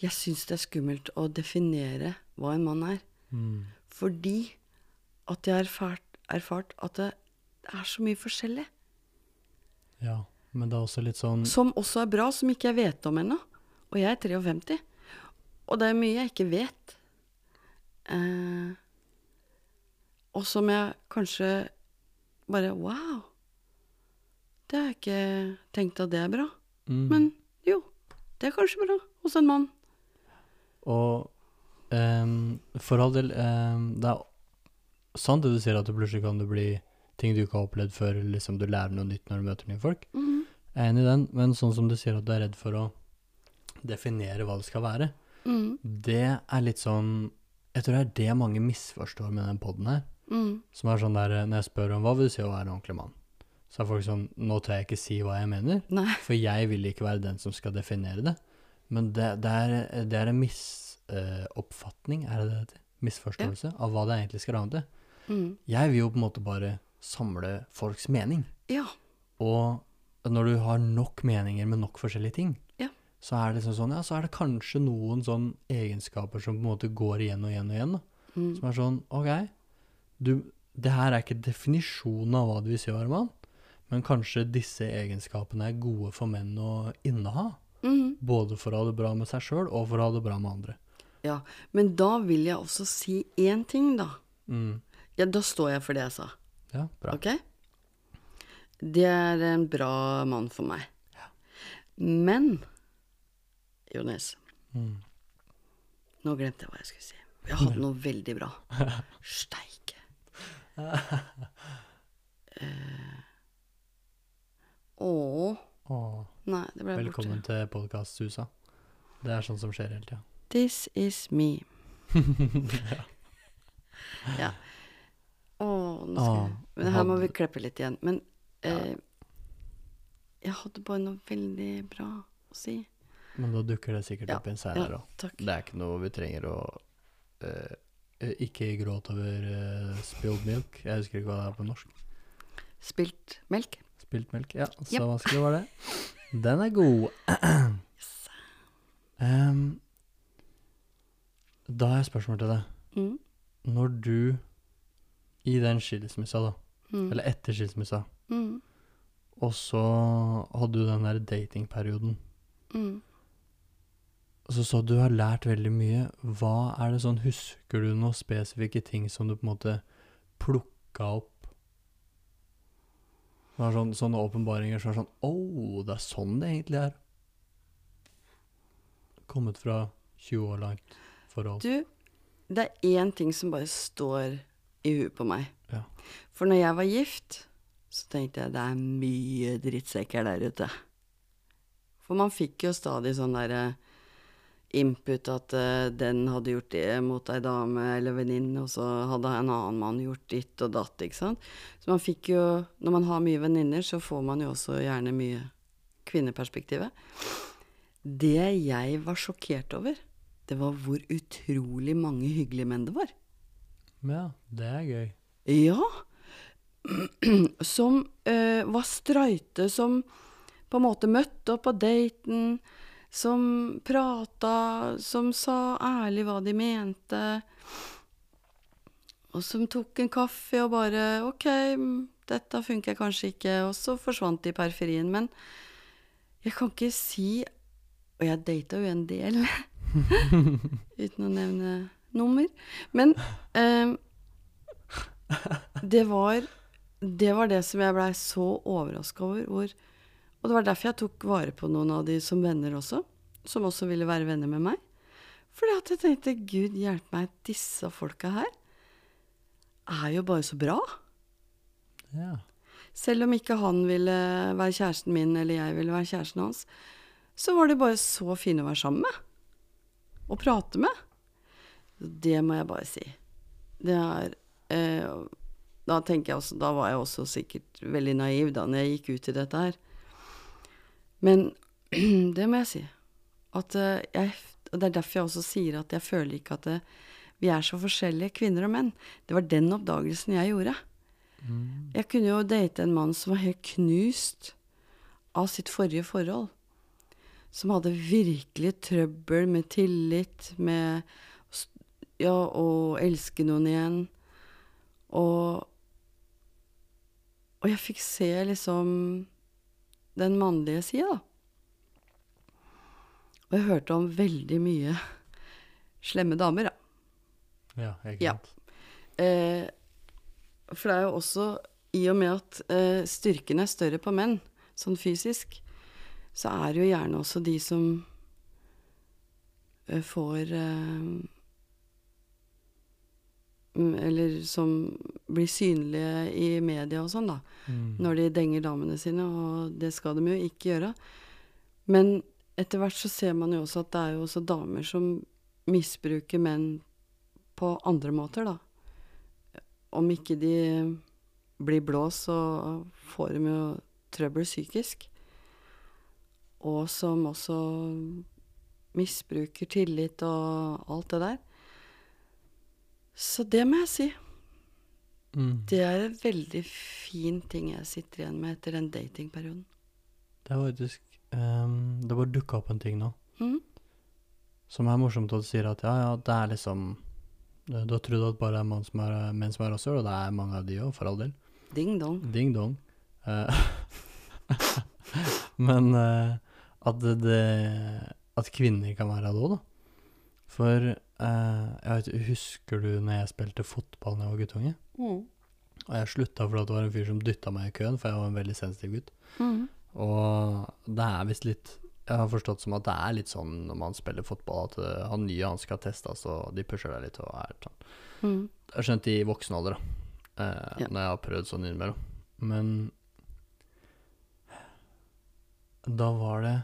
Jeg syns det er skummelt å definere hva en mann er. mm, Fordi at jeg har erfart, erfart at det, det er så mye forskjellig. ja, men det er også litt sånn Som også er bra, som ikke jeg vet om ennå. Og jeg er 53. Og det er mye jeg ikke vet. Eh, og som jeg kanskje bare Wow! Det har jeg ikke tenkt at det er bra. mm, Men jo, det er kanskje bra hos en mann. Og um, for all del um, Det er sant det du sier, at det plutselig kan det bli ting du ikke har opplevd før, liksom du lærer noe nytt når du møter nye folk. Mm. Jeg er enig i den, men sånn som du sier at du er redd for å definere hva det skal være. Mm. Det er litt sånn Jeg tror det er det mange misforstår med den poden her. Mm. Som er sånn der Når jeg spør om hva vil du si å være en ordentlig mann, så er folk sånn Nå tør jeg ikke si hva jeg mener, Nei. for jeg vil ikke være den som skal definere det. Men det, det, er, det er en misoppfatning, er det det heter? Misforståelse av hva det egentlig skal ramme til. Mm. Jeg vil jo på en måte bare samle folks mening. Ja. Og når du har nok meninger med nok forskjellige ting, Ja. så er det liksom sånn, ja, så er det kanskje noen sånn egenskaper som på en måte går igjen og igjen og igjen. Mm. Som er sånn, ok, du, det her er ikke definisjonen av hva du vil si Arman, men kanskje disse egenskapene er gode for menn å inneha. Mm. Både for å ha det bra med seg sjøl, og for å ha det bra med andre. Ja. Men da vil jeg også si én ting, da. Mm. Ja, da står jeg for det jeg sa. Ja, bra. Ok? Det er en bra mann for meg. Ja. Men Jonas, Mm. nå glemte jeg hva jeg skulle si. Jeg hadde noe veldig bra. Steike. Åh. Åh, Nei, det ble velkommen til podkasthusa. Det er sånn som skjer hele tida. This is me. ja. Åh, nå skal jeg Men her må vi klippe litt igjen. Men eh, jeg hadde bare noe veldig bra å si. Men da dukker det sikkert Ja, opp igjen seinere Ja, òg. takk. Det er ikke noe vi trenger å eh, Ikke gråt over uh, spilled milk. Jeg husker ikke hva det er på norsk. Spilt melk? Spilt melk. Ja, så yep. vanskelig var det. Den er god. Em, da har jeg spørsmål til deg. Mm. Når du i den skilsmissa, da, Mm. eller etter skilsmissa, Mm. og så hadde du den der datingperioden, Mm. Så så du har lært veldig mye. Hva er det sånn, husker du noen spesifikke ting som du på en måte plukka opp? Det var sånn, sånne åpenbaringer som er sånn Å, det er sånn det egentlig er. Kommet fra 20 år langt forhold. Du, det er én ting som bare står i huet på meg. Ja. For når jeg var gift, så tenkte jeg det er mye drittsekker der ute. For man fikk jo stadig sånn derre input at uh, den hadde gjort det mot ei dame eller venninne, og så hadde en annen mann gjort ditt og datt, ikke sant. Så man fikk jo Når man har mye venninner, så får man jo også gjerne mye kvinneperspektivet. Det jeg var sjokkert over, det var hvor utrolig mange hyggelige menn det var. Ja, det er gøy. Ja. Som uh, var streite, som på en måte møtte opp på daten, som prata, som sa ærlig hva de mente. Og som tok en kaffe og bare Ok, dette funker kanskje ikke. Og så forsvant de i periferien. Men jeg kan ikke si Og jeg data jo en del, uten å nevne nummer. Men eh, det var det var det som jeg blei så overraska over. Hvor, og det var derfor jeg tok vare på noen av de som venner også. Som også ville være venner med meg. Fordi at jeg tenkte gud hjelpe meg, disse folka her er jo bare så bra. Ja. Selv om ikke han ville være kjæresten min, eller jeg ville være kjæresten hans, så var de bare så fine å være sammen med. Og prate med. Det må jeg bare si. Det er eh, Da jeg også Da var jeg også sikkert veldig naiv da når jeg gikk ut i dette her. Men det må jeg si. At eh, jeg Og det er derfor jeg også sier at jeg føler ikke at det, vi er så forskjellige, kvinner og menn. Det var den oppdagelsen jeg gjorde. Mm. Jeg kunne jo date en mann som var helt knust av sitt forrige forhold. Som hadde virkelig trøbbel med tillit, med ja, å elske noen igjen. Og Og jeg fikk se liksom den mannlige sida, da. Og jeg hørte om veldig mye slemme damer, da. Ja, ikke Ja. Eh, for det er jo også, i og med at eh, styrken er større på menn, sånn fysisk, så er det jo gjerne også de som eh, får eh, Eller som blir synlige i media og sånn, da. Mm. Når de denger damene sine, og det skal de jo ikke gjøre. Men etter hvert så ser man jo også at det er jo også damer som misbruker menn på andre måter, da. Om ikke de blir blå, så får de jo trøbbel psykisk. Og som også misbruker tillit og alt det der. Så det må jeg si. Mm. Det er en veldig fin ting jeg sitter igjen med etter den datingperioden. Det er faktisk um, Det bare dukka opp en ting nå Mm. som er morsomt at du sier at ja, ja, det er liksom Du du har trodd at bare er mann som er, menn som er rasshøl, og det er mange av de òg, for all del. Ding dong. Ding dong. Eh, Men uh, at det, det At kvinner kan være det òg, da. For eh, jeg vet, husker du når jeg spilte fotball da jeg var guttunge? Mm. Og jeg slutta fordi det var en fyr som dytta meg i køen, for jeg var en veldig sensitiv gutt. Mm. Og det er visst litt Jeg har forstått som at det er litt sånn når man spiller fotball, at eh, han nye han skal testes, og de pusher deg litt og er sånn. Mm. Jeg har skjønt i voksen alder, da. Uh, Ja. Når jeg har prøvd sånn innimellom. Men da var det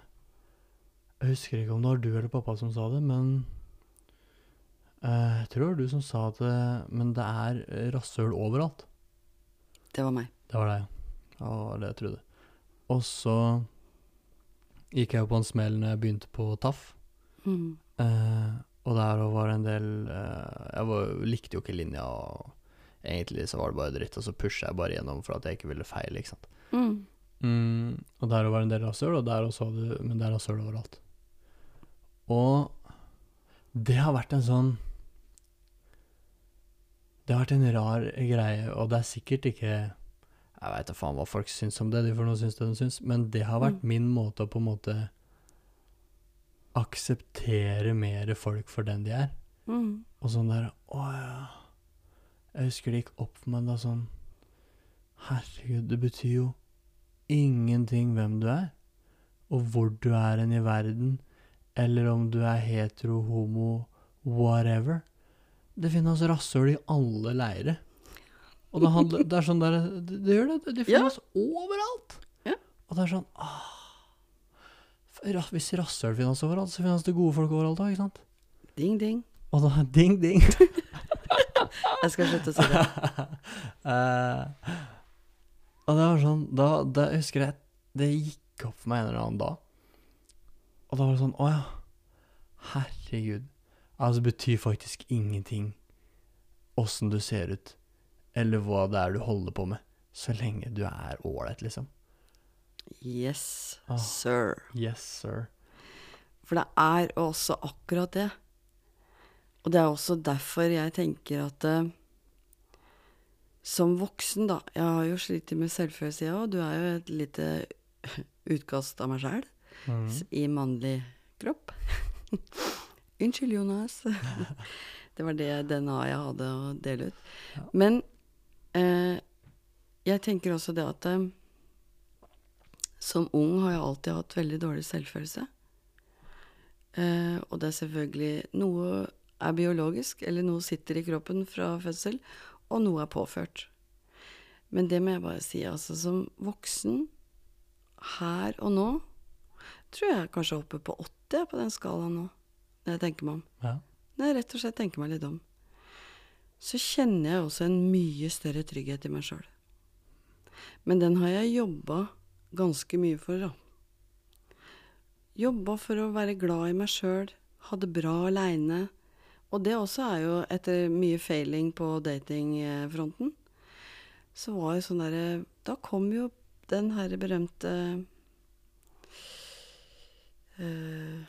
Jeg husker ikke om det var du eller pappa som sa det, men Jeg tror det var du som sa at det, Men det er rasshøl overalt. Det var meg. Det var deg, ja. Det var det jeg trodde. Og så gikk jeg på en smell når jeg begynte på TAF. Mm. Eh, og der var det en del eh, Jeg var, likte jo ikke linja, og egentlig så var det bare dritt, og så pusha jeg bare gjennom for at jeg ikke ville feile, ikke sant. Mm. Mm, og der var det en del rasshøl, og der også Men det er rasshøl overalt. Og det har vært en sånn Det har vært en rar greie, og det er sikkert ikke Jeg veit da faen hva folk syns om det, de får nå synes det de syns, men det har vært Mm. min måte å på en måte akseptere mer folk for den de er. Mm. Og sånn der Å ja. Jeg husker det gikk opp for meg da sånn Herregud, det betyr jo ingenting hvem du er, og hvor du er hen i verden, eller om du er hetero, homo, whatever. Det finnes rasshøl i alle leire. Og det, handler, det er sånn der Det, det gjør det. Det Ja. finnes overalt. Ja. Og det er sånn ah, Hvis rasshøl finnes overalt, så finnes det gode folk overalt òg, ikke sant? Ding, ding. Og da ding, ding. Jeg skal slutte å si det. uh, og det var sånn Da, da husker jeg det gikk opp for meg en eller annen dag. Og da var det sånn Å ja. Herregud. Altså, betyr faktisk ingenting åssen du ser ut, eller hva det er du holder på med, så lenge du er ålreit, liksom. Yes, Ah. sir. Yes, sir. For det er også akkurat det. Og det er også derfor jeg tenker at uh, som voksen, da Jeg har jo slitt med selvfølelse, jeg òg. Du er jo et lite utkast av meg sjæl Mm. i mannlig kropp. Unnskyld, Jonas. det var det DNA jeg hadde å dele ut. Ja. Men eh, jeg tenker også det at eh, som ung har jeg alltid hatt veldig dårlig selvfølelse. Eh, og det er selvfølgelig Noe er biologisk, eller noe sitter i kroppen fra fødsel, og noe er påført. Men det må jeg bare si, altså som voksen, her og nå, tror jeg kanskje er oppe på 80 på den skalaen nå, når jeg tenker meg om. Ja. Når jeg rett og slett tenker meg litt om. Så kjenner jeg også en mye større trygghet i meg sjøl. Men den har jeg jobba ganske mye for, da. Jobba for å være glad i meg sjøl, ha det bra aleine. Og det også er jo etter mye failing på datingfronten. Så var jo sånn derre Da kom jo den herre berømte eh,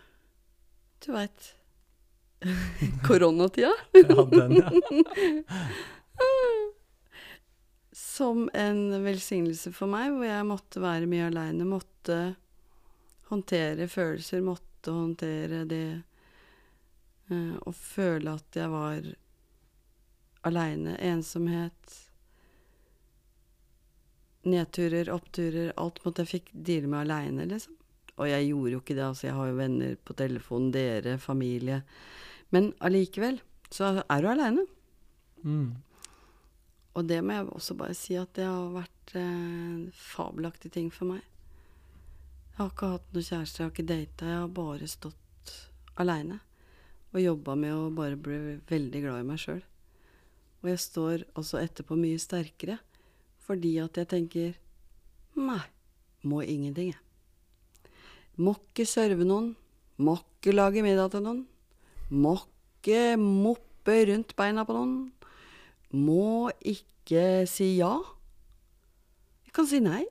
Du veit Koronatida. ja, den, ja. Som en velsignelse for meg, hvor jeg måtte være mye aleine. Måtte håndtere følelser, måtte håndtere det eh, Å føle at jeg var aleine. Ensomhet. Nedturer, oppturer. Alt måtte jeg fikk deale med aleine, liksom. Og jeg gjorde jo ikke det, altså. Jeg har jo venner på telefonen, dere, familie. Men allikevel så er du aleine. Mm. Og det må jeg også bare si at det har vært eh, fabelaktig ting for meg. Jeg har ikke hatt noe kjæreste, jeg har ikke data. Jeg har bare stått aleine. Og jobba med å bare bli veldig glad i meg sjøl. Og jeg står også etterpå mye sterkere fordi at jeg tenker Nei, må ingenting, jeg. Må ikke serve noen. Må ikke lage middag til noen. Må ikke moppe rundt beina på noen. Må ikke si ja. Jeg kan si nei.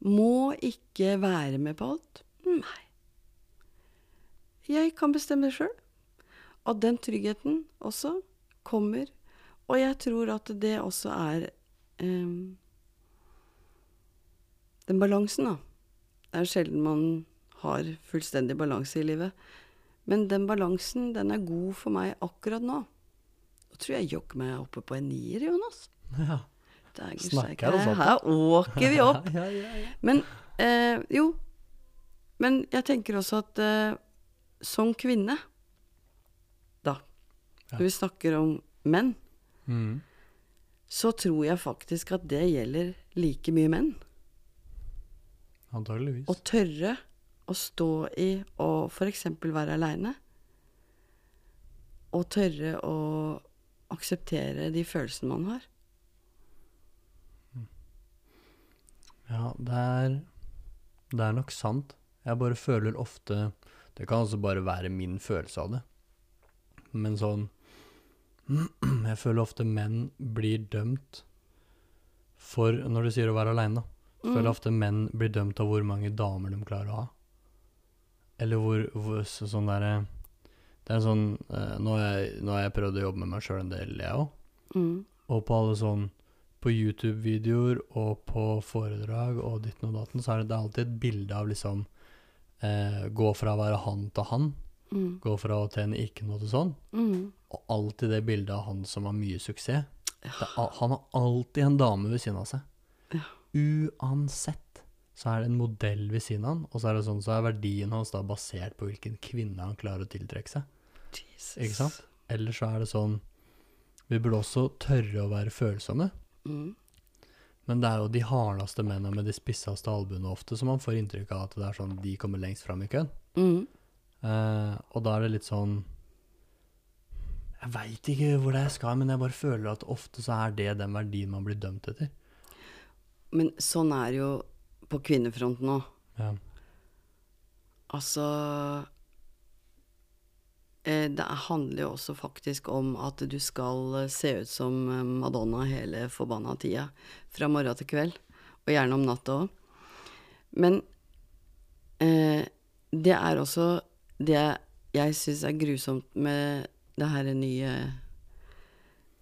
Må ikke være med på alt. Nei. Jeg kan bestemme det sjøl. Og den tryggheten også kommer. Og jeg tror at det også er um, Den balansen, da. Det er sjelden man har fullstendig balanse i livet. Men den balansen, den er god for meg akkurat nå. Nå tror jeg jogger meg oppe på en nier, Jonas. Ja. Dæger Snakker oss opp. Her åker vi opp. ja, ja, ja. Men eh, jo. Men jeg tenker også at eh, som kvinne, da, når vi snakker om menn, Mm. så tror jeg faktisk at det gjelder like mye menn. Antageligvis. Å tørre å stå i å f.eks. være aleine. Og tørre å akseptere de følelsene man har. Ja, det er, det er nok sant. Jeg bare føler ofte Det kan altså bare være min følelse av det. Men sånn Jeg føler ofte menn blir dømt for Når du sier å være aleine, da. Mm. Føler ofte menn blir dømt av hvor mange damer de klarer å ha. Eller hvor, hvor så, sånn derre Det er sånn uh, nå, har jeg, nå har jeg prøvd å jobbe med meg sjøl en del, jeg òg. Mm. Og på alle sånn På YouTube-videoer og på foredrag og ditten og datten, så er det, det er alltid et bilde av liksom uh, Gå fra å være han til han. Mm. Gå fra å tjene ikke noe til sånn. Mm. Og alltid det bildet av han som har mye suksess. Det er, han har alltid en dame ved siden av seg. Ja. Uansett så er det en modell ved siden av han, og så er det sånn så er verdien hans da basert på hvilken kvinne han klarer å tiltrekke seg. Jesus. Ikke sant? Eller så er det sånn Vi burde også tørre å være følsomme. Mm. Men det er jo de hardeste mennene med de spisseste albuene ofte som man får inntrykk av at det er sånn de kommer lengst fram i køen. Mm. Uh, og da er det litt sånn Jeg veit ikke hvor det jeg skal, men jeg bare føler at ofte så er det den verdien man blir dømt etter. Men sånn er det jo på kvinnefronten òg. Ja. Altså eh, Det handler jo også faktisk om at du skal eh, se ut som eh, Madonna hele forbanna tida. Fra morgen til kveld. Og gjerne om natta òg. Men eh, det er også det jeg syns er grusomt med det her nye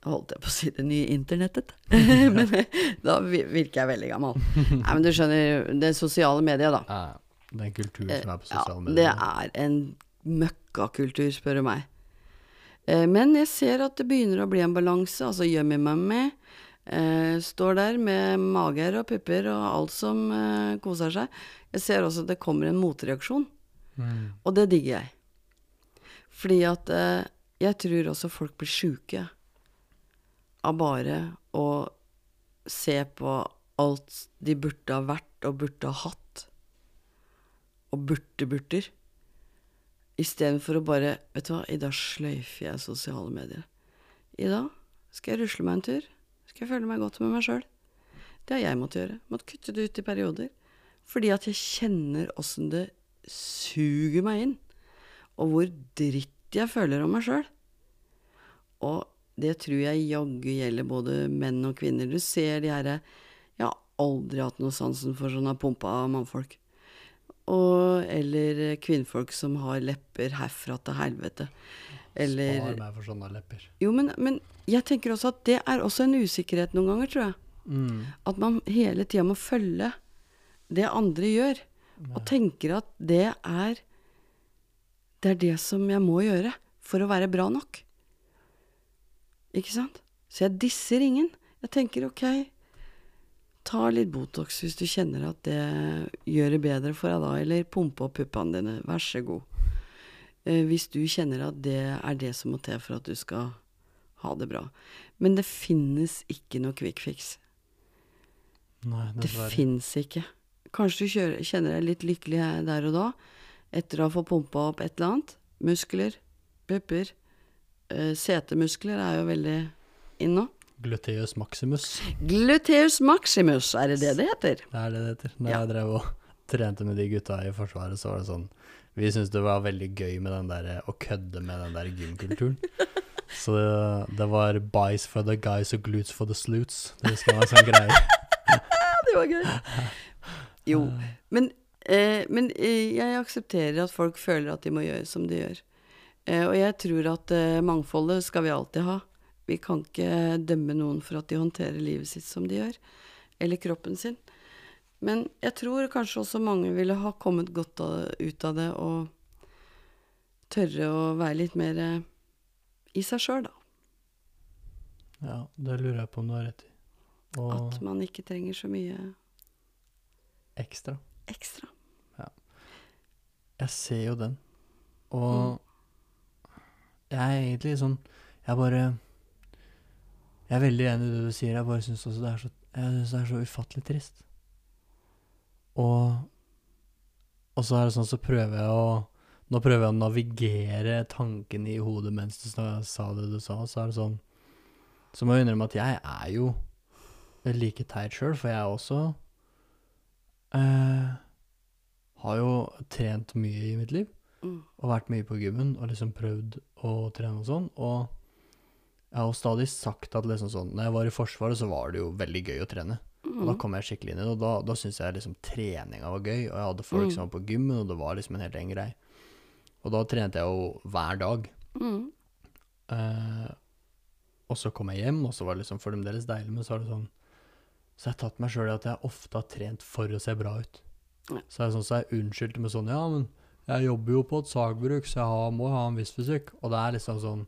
Holdt jeg på å si det nye internettet? men eh, da virker jeg veldig gammel. Nei, men du skjønner, det sosiale medier, da. Eh, den kulturen som er på sosiale Ja, sosiale det er en møkkakultur, spør du meg. Eh, Men jeg ser at det begynner å bli en balanse. Altså Yummy Mummy eh, står der med mager og pupper og alt som eh, koser seg. Jeg ser også at det kommer en motreaksjon, Mm. og det digger jeg. Fordi at eh, jeg tror også folk blir sjuke av bare å se på alt de burde ha vært og burde ha hatt. Og burde-burter. Istedenfor å bare Vet du hva, i dag sløyfer jeg sosiale medier. I dag skal jeg rusle meg en tur. Skal jeg føle meg godt med meg sjøl. Det har jeg måttet gjøre. Måtte kutte det ut i perioder. Fordi at jeg kjenner åssen det suger meg inn. Og hvor dritt jeg føler om meg sjøl. Og det tror jeg jaggu gjelder både menn og kvinner. Du ser de herre Jeg har aldri hatt noe sansen for sånne pumpa mannfolk. Og, eller kvinnfolk som har lepper herfra til helvete. Eller Spar meg for sånne lepper. Jo, men, men jeg tenker også at det er også en usikkerhet noen ganger, tror jeg. Mm. At man hele tida må følge det andre gjør. Og tenker at det er Det er det som jeg må gjøre for å være bra nok. Ikke sant? Så jeg disser ingen. Jeg tenker ok, ta litt Botox hvis du kjenner at det gjør det bedre for deg da, eller pumpe opp puppene dine. Vær så god. Eh, hvis du kjenner at det er det som må til for at du skal ha det bra. Men det finnes ikke noe quick fix. Nei, Det fins ikke. Kanskje du kjører, kjenner deg litt lykkelig der og da, etter å ha fått pumpa opp et eller annet. Muskler, pupper. Eh, setemuskler er jo veldig inn nå. Gluteus maximus. Gluteus maximus, er det det det heter? Det er det det heter. Når Ja. jeg drev og trente med de gutta i Forsvaret, så var det sånn Vi syntes det var veldig gøy med den der, å kødde med den der gymkulturen. Så det, det var bice for the guys og glutes for the sluts. Det husker jeg var en sånn greie. Det var gøy. Jo, men, eh, men eh, jeg aksepterer at folk føler at de må gjøre som de gjør. Eh, og jeg tror at eh, mangfoldet skal vi alltid ha. Vi kan ikke dømme noen for at de håndterer livet sitt som de gjør, eller kroppen sin. Men jeg tror kanskje også mange ville ha kommet godt ut av det og tørre å være litt mer eh, i seg sjøl, da. Ja, det lurer jeg på om du har rett i. Og At man ikke trenger så mye ekstra. ekstra. Ja. Jeg ser jo den. Og jeg er egentlig sånn Jeg bare Jeg er veldig enig i det du sier. Jeg bare syns også det er så Jeg synes det er så ufattelig trist. Og Og så er det sånn, så prøver jeg å Nå prøver jeg å navigere tankene i hodet mens du sa det du sa. Så er det sånn Så må jeg innrømme at jeg er jo like teit sjøl, for jeg også eh, har jo trent mye i mitt liv Mm. og vært mye på gymmen og liksom prøvd å trene og sånn. Og jeg har stadig sagt at liksom sånn Når jeg var i Forsvaret, så var det jo veldig gøy å trene. Og da Mm. kom jeg skikkelig inn i det, og da, da syntes jeg liksom treninga var gøy. Og jeg hadde folk Mm. som var på gymmen, og det var liksom en helt egen greie. Og da trente jeg jo hver dag. Mm. Eh, og så kom jeg hjem, og så var det liksom fremdeles deilig, men så er det sånn Så jeg har tatt meg sjøl i at jeg ofte har trent for å se bra ut. Ja. Så er det sånn, så jeg unnskyldte med sånn Ja, men jeg jobber jo på et sagbruk, så jeg har, må ha en viss fysikk. Og det er liksom sånn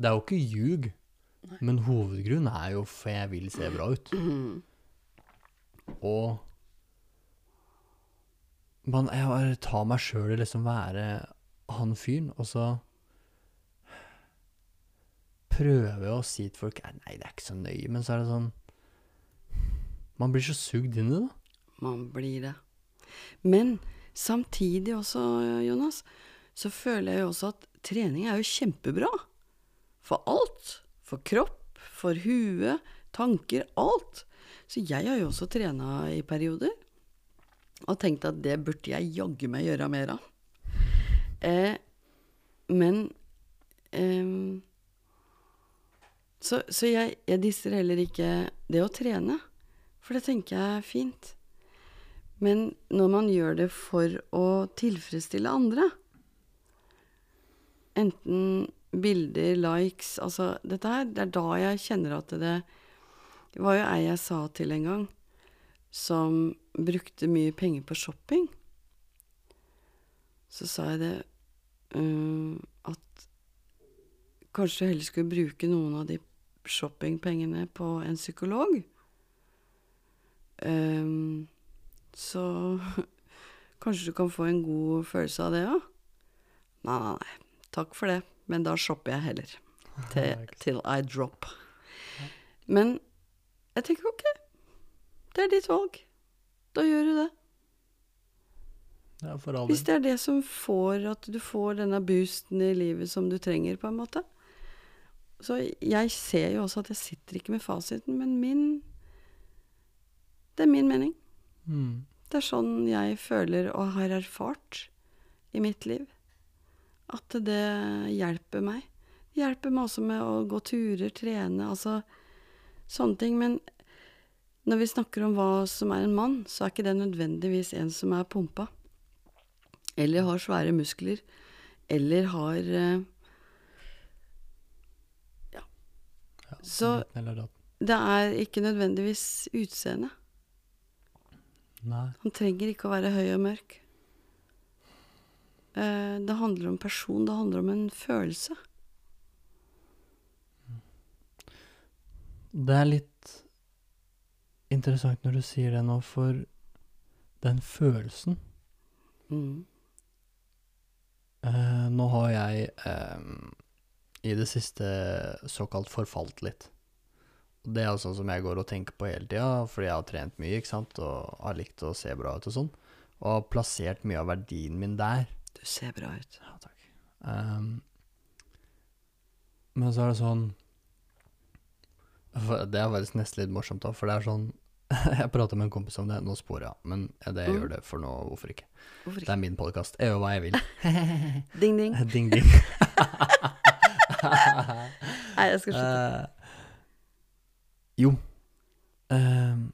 Det er jo ikke ljug, men hovedgrunnen er jo for jeg vil se bra ut. Mm. Og man, jeg bare tar meg sjøl i liksom være han fyren, og så prøver jeg å si til folk "Nei, Nei, det er ikke så nøye, men så er det sånn Man blir så sugd inn i det. Man blir det. Men samtidig også, Jonas, så føler jeg jo også at trening er jo kjempebra. For alt. For kropp, for hue, tanker, alt. Så jeg har jo også trena i perioder. Og tenkt at det burde jeg jaggu meg gjøre mer av. Eh, men eh, Så, så jeg, jeg disser heller ikke det å trene. For det tenker jeg er fint. Men når man gjør det for å tilfredsstille andre Enten bilder, likes Altså, dette her, det er da jeg kjenner at det Det var jo ei jeg sa til en gang, som brukte mye penger på shopping. Så sa jeg det um, At kanskje du heller skulle bruke noen av de shoppingpengene på en psykolog. Ehm, så kanskje du kan få en god følelse av det òg? Nei, nei, nei. Takk for det, men da shopper jeg heller. Til, til I drop. Men jeg tenker ok, det er ditt valg. Da gjør du det. Ja, Hvis det er det som får at du får denne boosten i livet som du trenger, på en måte. Så jeg ser jo også at jeg sitter ikke med fasiten, men min Det er min mening. Mm. Det er sånn jeg føler og har erfart i mitt liv. At det hjelper meg. Det hjelper meg også med å gå turer, trene, altså sånne ting. Men når vi snakker om hva som er en mann, så er ikke det nødvendigvis en som er pumpa. Eller har svære muskler. Eller har eh, Ja. Så-. Det er ikke nødvendigvis utseende. Nei. Han trenger ikke å være høy og mørk. Eh, Det handler om person, det handler om en følelse. Det er litt interessant når du sier det nå, for den følelsen Mm. eh, Nå har jeg eh, i det siste såkalt forfalt litt. Det er sånn som jeg går og tenker på hele tida, fordi jeg har trent mye, ikke sant, og har likt å se bra ut og sånn. Og har plassert mye av verdien min der. Du ser bra ut. Ja, takk. Um, men så er det sånn Det er faktisk nesten litt morsomt òg, for det er sånn Jeg prata med en kompis om det, nå sporer jeg men det jeg Mm. gjør det for nå, hvorfor ikke? Hvorfor ikke? Det er min podkast, jeg gjør hva jeg vil. Ding, ding. ding, ding. Nei, jeg skal slutte. Eh, jo. Ehm,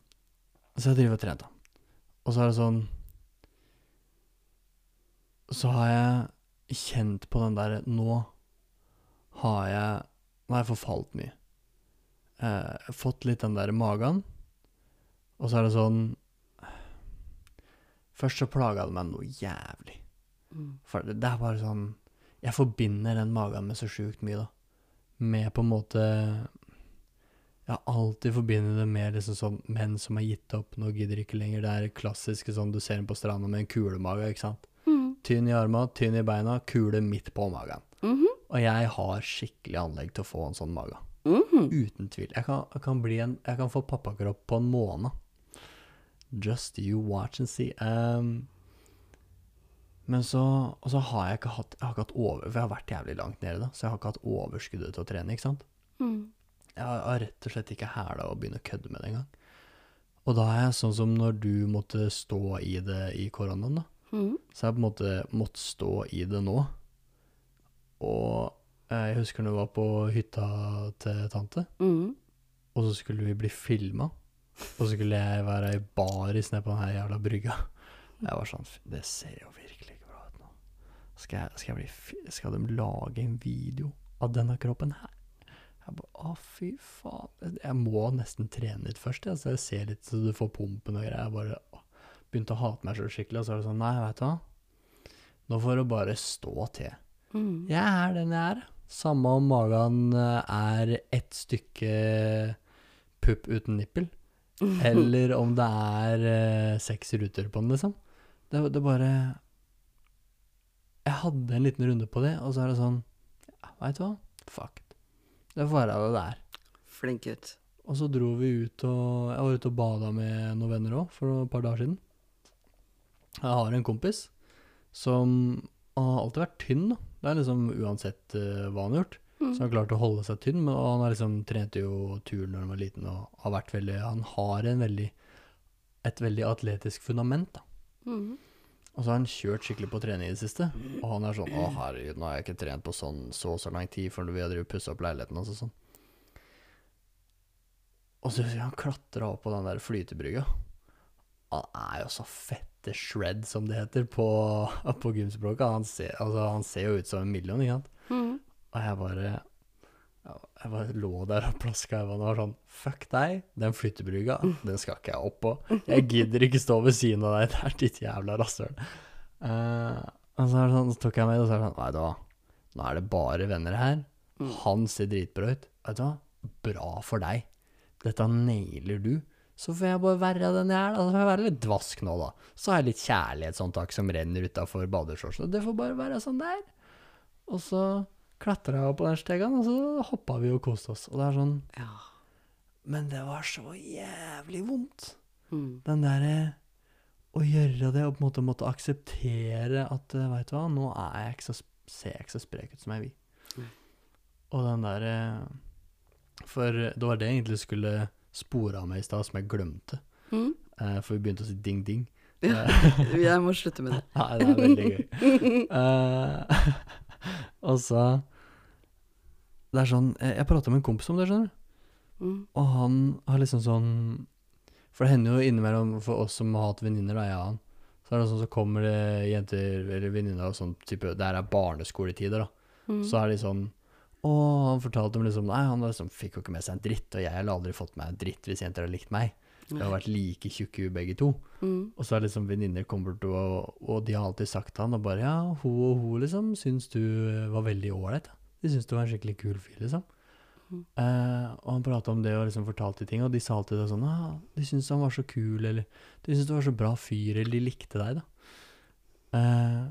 så jeg driver og trener, da. Og så er det sånn Så har jeg kjent på den derre Nå har jeg Nå har jeg forfalt mye. Eh, fått litt den der magen. Og så er det sånn Først så plaga det meg noe jævlig. Mm. For det, det er bare sånn Jeg forbinder den magen med så sjukt mye, da. Med på en måte Jeg har alltid forbindet det med liksom sånn menn som har gitt opp, nå gidder ikke lenger. Det er klassiske sånn du ser dem på stranda med en kulemage, ikke sant. Mm. Tynn i arma, tynn i beina, kule midt på magen. Mhm. Og jeg har skikkelig anlegg til å få en sånn mage. Mhm. Uten tvil. Jeg kan, jeg kan, bli en, jeg kan få pappakropp på en måned. Just you watch and see. Um, men så, og så har jeg ikke hatt Jeg har ikke hatt over For jeg har vært jævlig langt nede, da. Så jeg har ikke hatt overskuddet til å trene, ikke sant. Mm. Jeg har rett og slett ikke hæla å begynne å kødde med det engang. Og da er jeg sånn som når du måtte stå i det i koronaen, da. Mm. Så jeg på en måte måttet stå i det nå. Og eh, jeg husker når vi var på hytta til tante, mm. og så skulle vi bli filma. Og så skulle jeg være i baris nede på den her jævla brygga. Jeg var sånn Det ser jo virkelig ikke bra ut nå. Skal, jeg, skal, jeg bli, skal de lage en video av denne kroppen her? Jeg bare Å, fy faen. Jeg må nesten trene litt først, jeg, så jeg ser litt så du får pumpen og greier. Jeg bare å, begynte å hate meg sjøl skikkelig, og så er det sånn Nei, vet du hva. Nå får du bare stå til. Mm. Jeg er den jeg er. Samme om magen eh, er ett stykke pupp uten nippel, eller om det er eh, seks ruter på den, liksom. Det, det bare Jeg hadde en liten runde på det, og så er det sånn ja, Veit du hva? Fuck. Det får være det det er. Flink gutt. Og så dro vi ut og Jeg var ute og bada med noen venner òg, for et par dager siden. Jeg har en kompis som har alltid vært tynn, da. Det er liksom uansett uh, hva han har gjort. Mm. Så han har klart å holde seg tynn, men han har liksom trente jo turn når han var liten og har vært veldig Han har en veldig et veldig atletisk fundament, da. Mhm. Og så har han kjørt skikkelig på trening i det siste. Og han er sånn Å, herregud, nå har jeg ikke trent på sånn så og så lang tid, for vi har drevet pussa opp leiligheten hans og sånn. Og så han klatra opp på den der flytebrygga. Han er jo så fette shred, som det heter på, på gymspråket. Han ser, altså, han ser jo ut som en million, ikke sant. Mm. Og jeg bare Jeg bare lå der og plaska i vannet og var sånn Fuck deg, den flyttebrygga, den skal ikke jeg opp på. Jeg gidder ikke stå ved siden av deg, det er ditt jævla rasshøl. Uh, og så, sånn, så tok jeg med det, og så er det sånn Nei da, nå er det bare venner her. Han ser dritbra ut. Vet du hva, bra for deg. Dette nailer du. Så får jeg bare være den jeg er, da. Så får jeg være litt dvask nå, da. Så har jeg litt kjærlighetsåndtak som renner utafor badeshortsen. Det får bare være sånn det er. Og så klatra opp på den stegen, og så hoppa vi og koste oss. Og det er sånn Ja. Men det var så jævlig vondt. Mm. Den derre å gjøre det, og på en måte måtte akseptere at veit Vet du hva, nå jeg ikke så, ser jeg ikke så sprek ut som jeg vil. Mm. Og den derre For det var det jeg egentlig skulle spore av meg i stad, som jeg glemte. Mm. Eh, for vi begynte å si ding-ding. Ja. Jeg må slutte med det. Nei, det er veldig gøy. Eh, og så Det er sånn Jeg, jeg prata med en kompis om det, skjønner du. Mm. Og han har liksom sånn For det hender jo innimellom for oss som har hatt venninner, da, jeg og han, så er det sånn så kommer det jenter eller venninner og sånn type Det her er barneskoletider, da. Mm. Så er de sånn og han fortalte om liksom Nei, han liksom fikk jo ikke med seg en dritt, og jeg hadde aldri fått meg en dritt hvis jenter hadde likt meg. Vi har vært like tjukke begge to. Mm. Og så er liksom venninner kommer til å Og de har alltid sagt til han og bare Ja, hun og hun liksom syns du var veldig ålreit. De syns du var en skikkelig kul fyr, liksom. Mm. Eh, og han prata om det og liksom fortalte ting, og de sa alltid det sånn ah, De syntes han var så kul, eller de syntes du var så bra fyr, eller de likte deg, da. Eh,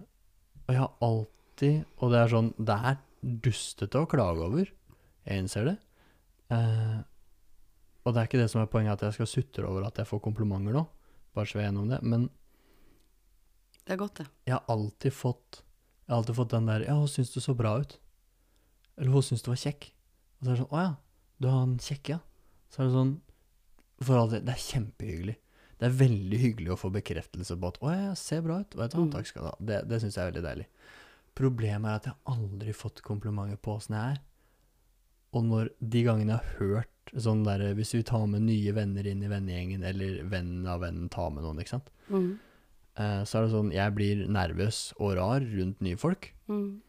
og jeg har alltid Og det er sånn Det er dustete å klage over. Jeg innser det. Eh, Og det er ikke det som er poenget, at jeg skal sutre over at jeg får komplimenter nå. Bare så vi er enige om det. Men Det er godt, det. jeg har alltid fått Jeg har alltid fått den der Ja, hun syns du så bra ut. Eller hun syns du var kjekk. Og så er det sånn Å ja, du har en kjekk, ja. Så er det sånn For all del, det er kjempehyggelig. Det er veldig hyggelig å få bekreftelse på at 'Å ja, jeg ser bra ut'. Vet du Mm. takk skal du ha. Det, det syns jeg er veldig deilig. Problemet er at jeg har aldri fått komplimenter på åssen jeg er. Og når de gangene jeg har hørt sånn der Hvis vi tar med nye venner inn i vennegjengen, eller vennen av vennen tar med noen, ikke sant. Mm. Eh, så er det sånn Jeg blir nervøs og rar rundt nye folk. Mm.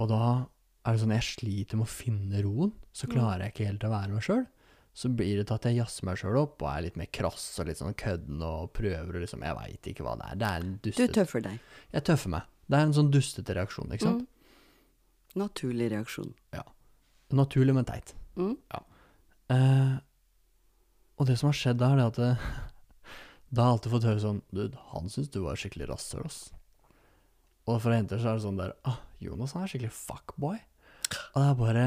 Og da er det sånn jeg sliter med å finne roen. Så Mm. klarer jeg ikke helt å være meg sjøl. Så blir det til at jeg jazzer meg sjøl opp og er litt mer krass og litt sånn kødden og prøver og liksom Jeg veit ikke hva det er. Det er en Du tøffer deg. Jeg tøffer meg. Det er en sånn dustete reaksjon, ikke sant? Mm. Naturlig reaksjon. Naturlig, men teit. Mm. Eh, og det som har skjedd da, er at det, Da har jeg alltid fått høre sånn Dude, han syns du var skikkelig rasshøl, ass. Og for jenter så er det sånn der ah, Jonas han er skikkelig fuckboy. Og det er bare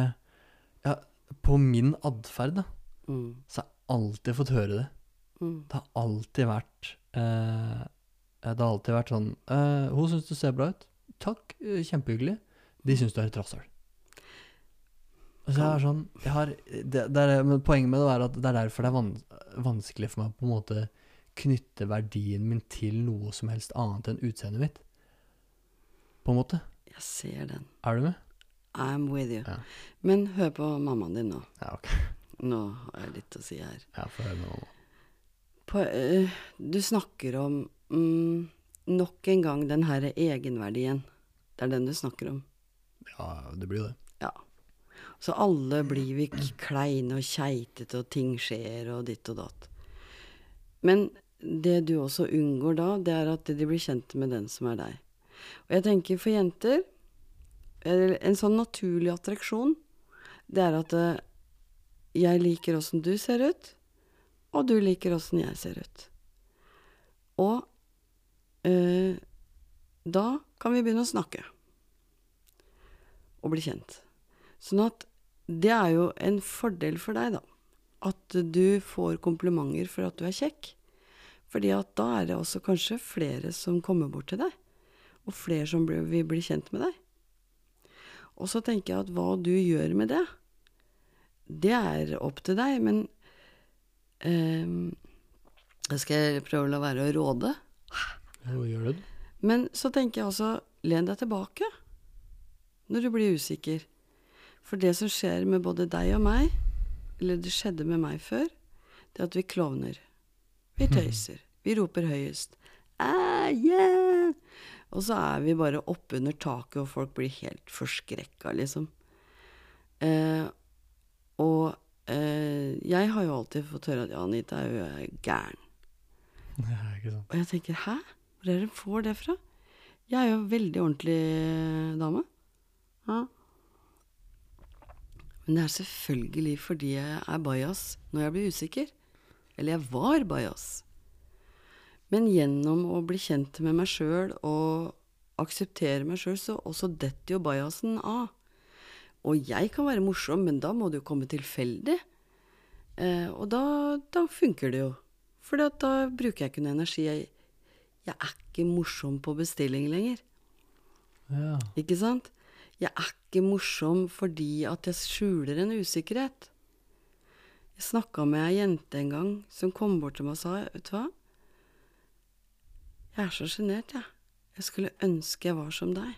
Ja, på min atferd, da, Mm. så har jeg alltid fått høre det. Mm. Det har alltid vært eh, Det har alltid vært sånn eh, 'Hun syns du ser bra ut.' 'Takk, eh, kjempehyggelig.' 'De syns du er et rasshøl.' Så jeg har sånn jeg har, det, det er, Men poenget med det er at det er derfor det er vans vanskelig for meg å på en måte knytte verdien min til noe som helst annet enn utseendet mitt. På en måte. Jeg ser den. Er du med? I'm with you. Ja. Men hør på mammaen din nå. Ja, ok. Nå har jeg litt å si her. Ja, få høre med mamma. På, uh, du snakker om mm, nok en gang den her egenverdien. Det er den du snakker om. Ja, det blir jo det. Så alle blir vi kleine og keitete, og ting skjer, og ditt og datt. Men det du også unngår da, det er at de blir kjent med den som er deg. Og jeg tenker for jenter En sånn naturlig attraksjon, det er at eh, jeg liker åssen du ser ut, og du liker åssen jeg ser ut. Og øh, da kan vi begynne å snakke. Og bli kjent. Sånn at det er jo en fordel for deg, da. At du får komplimenter for at du er kjekk. Fordi at da er det også kanskje flere som kommer bort til deg. Og flere som vil bli kjent med deg. Og så tenker jeg at hva du gjør med det, det er opp til deg. Men eh, skal jeg prøve å la være å råde. Jo, gjør du det? Men så tenker jeg også, len deg tilbake når du blir usikker. For det som skjer med både deg og meg, eller det skjedde med meg før, det er at vi klovner. Vi tøyser. Vi roper høyest. Ah, yeah! Og så er vi bare oppunder taket, og folk blir helt forskrekka, liksom. Eh, og eh, jeg har jo alltid fått høre at ja, Anita er jo gæren. Ja, ikke sant. Og jeg tenker, hæ? Hvor er det de får det fra? Jeg er jo veldig ordentlig dame. Ja. Men det er selvfølgelig fordi jeg er bajas når jeg blir usikker. Eller jeg var bajas. Men gjennom å bli kjent med meg sjøl og akseptere meg sjøl, så også detter jo bajasen av. Og jeg kan være morsom, men da må det jo komme tilfeldig. Eh, og da, da funker det jo. For da bruker jeg ikke noe energi. Jeg, jeg er ikke morsom på bestilling lenger. Ja. Ikke sant? Jeg er ikke morsom fordi at jeg skjuler en usikkerhet. Jeg snakka med ei jente en gang som kom bort til meg og sa Vet du hva? Jeg er så sjenert, jeg. Jeg skulle ønske jeg var som deg.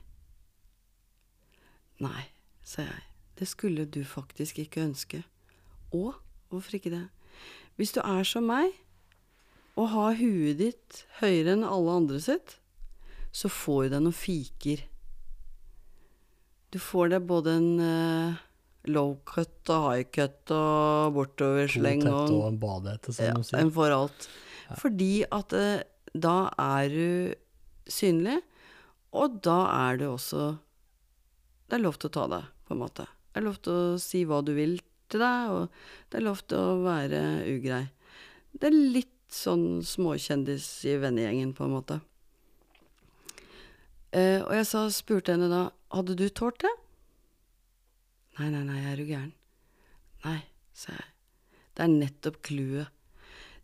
Nei, sa jeg. Det skulle du faktisk ikke ønske. Og hvorfor ikke det? Hvis du er som meg, og har huet ditt høyere enn alle andre sitt, så får du deg noen fiker. Du får deg både en uh, low cut og high cut og To bortoversleng og og en badehette, som ja, de sier. en for alt. Fordi at uh, da er du synlig, og da er du også Det er lov til å ta deg, på en måte. Det er lov til å si hva du vil til deg, og det er lov til å være ugrei. Det er litt sånn småkjendis i vennegjengen, på en måte. Uh, og jeg sa, spurte henne da hadde du tålt det. Nei, nei, nei, er du gæren? Nei, sa jeg. Det er nettopp clouet.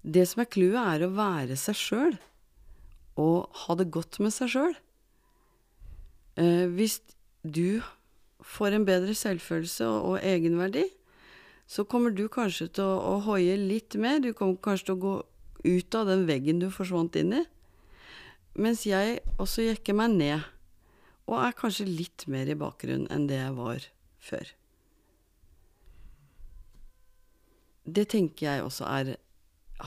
Det som er clouet, er å være seg sjøl. Og ha det godt med seg sjøl. Eh, hvis du får en bedre selvfølelse og, og egenverdi, så kommer du kanskje til å, å hoie litt mer. Du kommer kanskje til å gå ut av den veggen du forsvant inn i. Mens jeg også jekker meg ned, og er kanskje litt mer i bakgrunnen enn det jeg var før. Det tenker jeg også er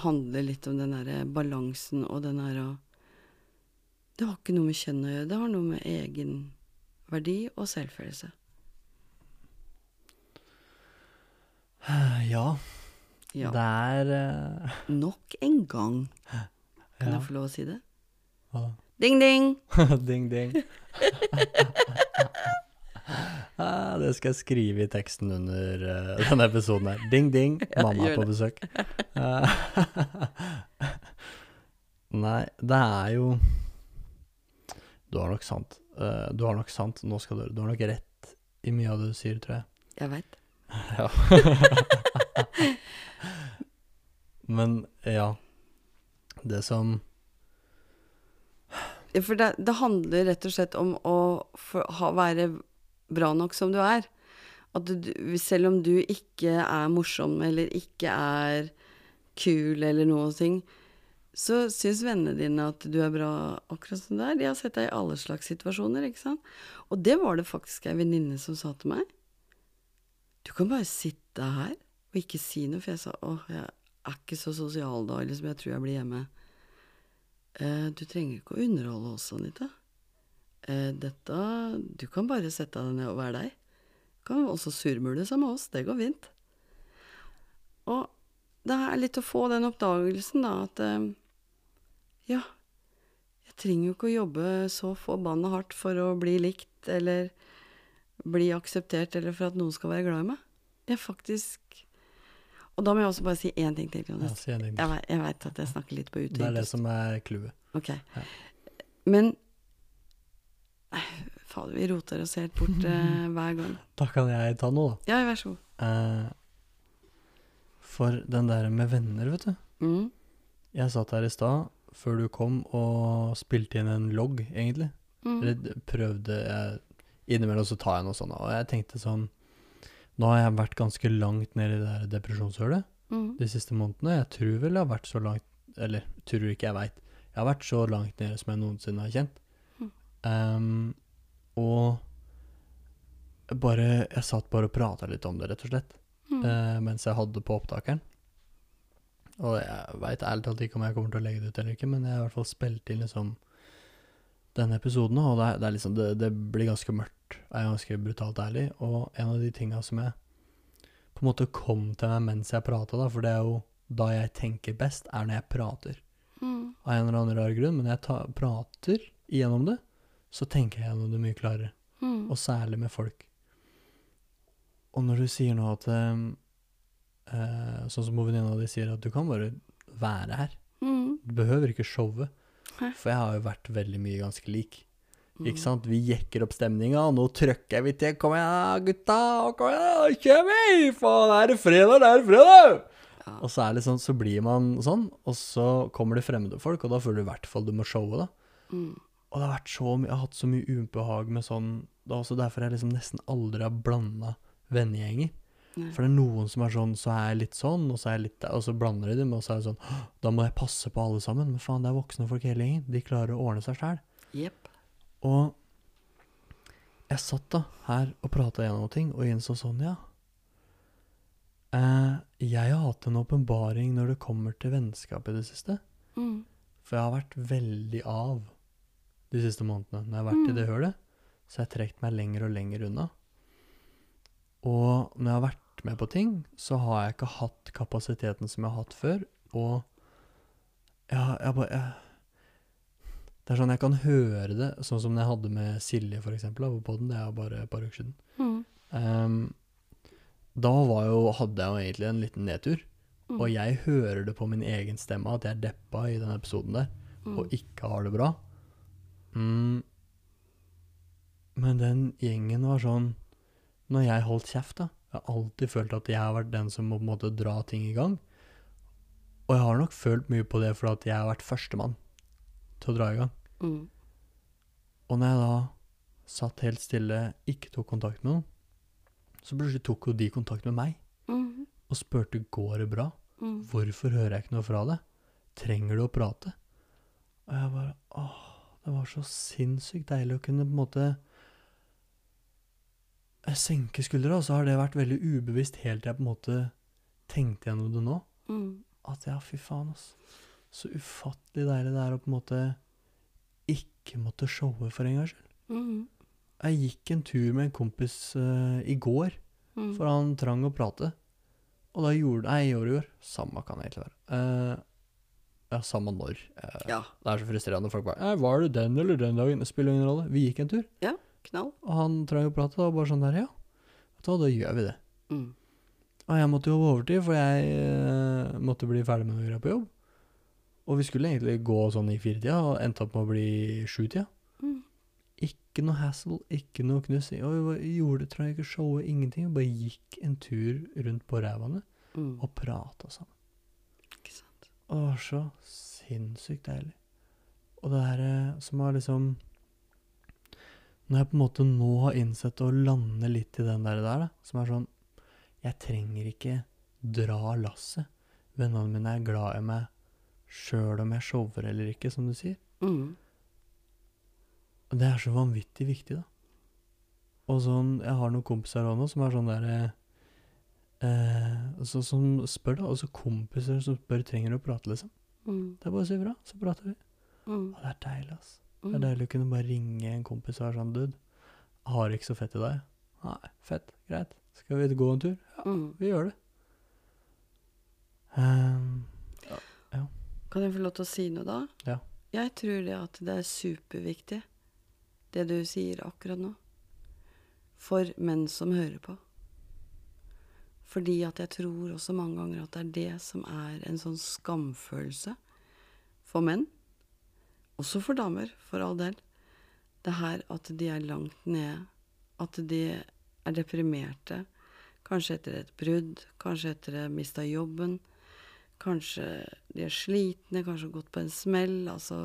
handler litt om den derre balansen og den derre Det har ikke noe med kjønn å gjøre, det har noe med egenverdi og selvfølelse. Ja, Ja. det er uh... Nok en gang. Kan Ja. jeg få lov å si det? hva da? Ding, ding! ding, ding. ah, det skal jeg skrive i teksten under uh, denne episoden her. Ding, ding, mamma er på besøk. Eh, Nei, det er jo Du har nok sant. Uh, du har nok sant, nå skal du Du har nok rett i mye av det du sier, tror jeg. Jeg veit. Ja. Men ja. Det som For det, det handler rett og slett om å for, ha, være bra nok som du er. At du, selv om du ikke er morsom eller ikke er kul eller noen ting, så syns vennene dine at du er bra akkurat som du er. De har sett deg i alle slags situasjoner, ikke sant. Og det var det faktisk ei venninne som sa til meg. Du kan bare sitte her og ikke si noe, for jeg sa åh, jeg er ikke så sosial da, liksom, jeg tror jeg blir hjemme. Eh, du trenger ikke å underholde oss, Anita. Eh, dette Du kan bare sette deg ned og være deg. Du kan også surmule sammen med oss, det går fint. Og det er litt å få den oppdagelsen, da, at eh, ja, jeg trenger jo ikke å jobbe så forbanna hardt for å bli likt, eller bli akseptert, eller for at noen skal være glad i meg. Jeg faktisk Og da må jeg også bare si én ting til, ja, si ting. Jeg, jeg veit at jeg snakker litt på Det er det som er clouet. Ok. Ja. Men Fader, vi roter oss helt bort uh, hver gang. Da kan jeg ta noe, da. Ja, vær så god. Uh, for den der med venner, vet du. Mm. Jeg satt her i stad, før du kom, og spilte inn en logg, egentlig. Mm. Eller prøvde jeg Innimellom så tar jeg noe sånt, og jeg tenkte sånn Nå har jeg vært ganske langt ned i det her depresjonshølet Mm. de siste månedene. Jeg tror vel jeg har vært så langt Eller tror ikke jeg veit. Jeg har vært så langt nede som jeg noensinne har kjent. Mm. Um, og bare Jeg satt bare og prata litt om det, rett og slett. Mm. uh, mens jeg hadde på opptakeren. Og jeg veit ærlig talt ikke om jeg kommer til å legge det ut eller ikke, men jeg har i hvert fall spilt inn liksom denne episoden, og det, det, liksom, det, det blir ganske mørkt, er ganske brutalt ærlig. Og en av de tinga som jeg på en måte kom til meg mens jeg prata, da, for det er jo da jeg tenker best, er når jeg prater. Mm. Av en eller annen rar grunn, men når jeg ta, prater igjennom det, så tenker jeg gjennom det mye klarere Mm. og særlig med folk. Og når du sier nå at um, uh, Sånn som venninna di sier, at du kan bare være her. Mm. Du behøver ikke showet. For jeg har jo vært veldig mye ganske lik. Mm. Ikke sant? Vi jekker opp stemninga, og nå trykker vi til. Kom igjen, gutta! Kom igjen, kjør vi! Faen, er det fredag? Det er fredag! Ja. Og så er sånn, så blir man sånn, og så kommer det fremmede folk, og da føler du i hvert fall du må showe, da. Mm. Og det har vært så mye, jeg har hatt så mye ubehag med sånn Det er også derfor jeg liksom nesten aldri har blanda vennegjenger. Nei. For det er noen som er sånn, så er jeg litt sånn, og så er jeg litt og så blander de dem, og så er det sånn Da må jeg passe på alle sammen. Men faen, det er voksne folk hele gjengen. De klarer å ordne seg sjæl. Yep. Og jeg satt da her og prata gjennom ting, og innså sånn, ja. Eh, jeg har hatt en åpenbaring når det kommer til vennskap i det siste. Mm. For jeg har vært veldig av de siste månedene. Når jeg har vært i det hølet, så har jeg trukket meg lenger og lenger unna. Og når jeg har vært med på ting, så har jeg ikke hatt kapasiteten som jeg har hatt før. Og jeg, jeg bare jeg, Det er sånn jeg kan høre det, sånn som jeg hadde med Silje, for eksempel, på den. Det er jo bare et par uker siden. Mm. Um, da var jo, hadde jeg jo egentlig en liten nedtur. Mm. Og jeg hører det på min egen stemme at jeg er deppa i den episoden der, Mm. og ikke har det bra. Mm. Men den gjengen var sånn Når jeg holdt kjeft, da Jeg har alltid følt at jeg har vært den som må på en måte dra ting i gang. Og jeg har nok følt mye på det fordi at jeg har vært førstemann til å dra i gang. Mm. Og når jeg da satt helt stille, ikke tok kontakt med noen, så plutselig tok jo de kontakt med meg Mm. og spurte går det bra. Mm. Hvorfor hører jeg ikke noe fra deg? Trenger du å prate? Og jeg bare Åh, det var så sinnssykt deilig å kunne på en måte senke skuldra. Og så har det vært veldig ubevisst helt til jeg på en måte tenkte gjennom det nå. Mm. At ja, fy faen, altså. Så ufattelig deilig det er å på en måte ikke måtte showe for en gangs skyld. Mm. Jeg gikk en tur med en kompis uh, i går, Mm. for han trang å prate. Og da gjorde Nei, i år i år. Samme kan det egentlig være. Uh, ja, samme når. Uh, Ja. Det er så frustrerende når folk bare «Eh, 'Var det den eller den dagen?' Det spiller ingen rolle. Vi gikk en tur, Knall. og han trang å prate. Og bare sånn der, ja. Vet du hva, da gjør vi det. Mm. Og jeg måtte jobbe overtid, for jeg uh, måtte bli ferdig med å gjøre på jobb. Og vi skulle egentlig gå sånn i firetida, og endte opp med å bli sjutida. Mm. Ikke noe hassle, ikke noe knussing. Og vi gjorde, jeg ikke showet, ingenting. Vi bare gikk en tur rundt på rævene Mm. og prata sammen. Ikke sant. Og det var så sinnssykt deilig. Og det her eh, som har liksom Når jeg på en måte nå har innsett å lande litt i den der, der da, som er sånn Jeg trenger ikke dra lasset. Vennene mine er glad i meg sjøl om jeg shower eller ikke, som du sier. Mm. Og det er så vanvittig viktig, da. Og sånn, jeg har noen kompiser også nå som er sånn derre eh, så, Som spør, da. Altså kompiser som spør trenger å prate, liksom. Mm. Det er bare å si ifra, så prater vi. Mm. Og det er deilig, ass. Det Mm. er deilig å kunne bare ringe en kompis og være sånn Dude, har ikke så fett i deg. Nei, fett. Greit. Skal vi gå en tur? Ja, Mm. vi gjør det. Ehm, Kan jeg få lov til å si noe, da? Ja. Jeg tror det at det er superviktig, det du sier akkurat nå, for menn som hører på. Fordi at jeg tror også mange ganger at det er det som er en sånn skamfølelse for menn. Også for damer, for all del. Det her at de er langt nede. At de er deprimerte. Kanskje etter et brudd, kanskje etter å ha mista jobben. Kanskje de er slitne, kanskje har gått på en smell. Altså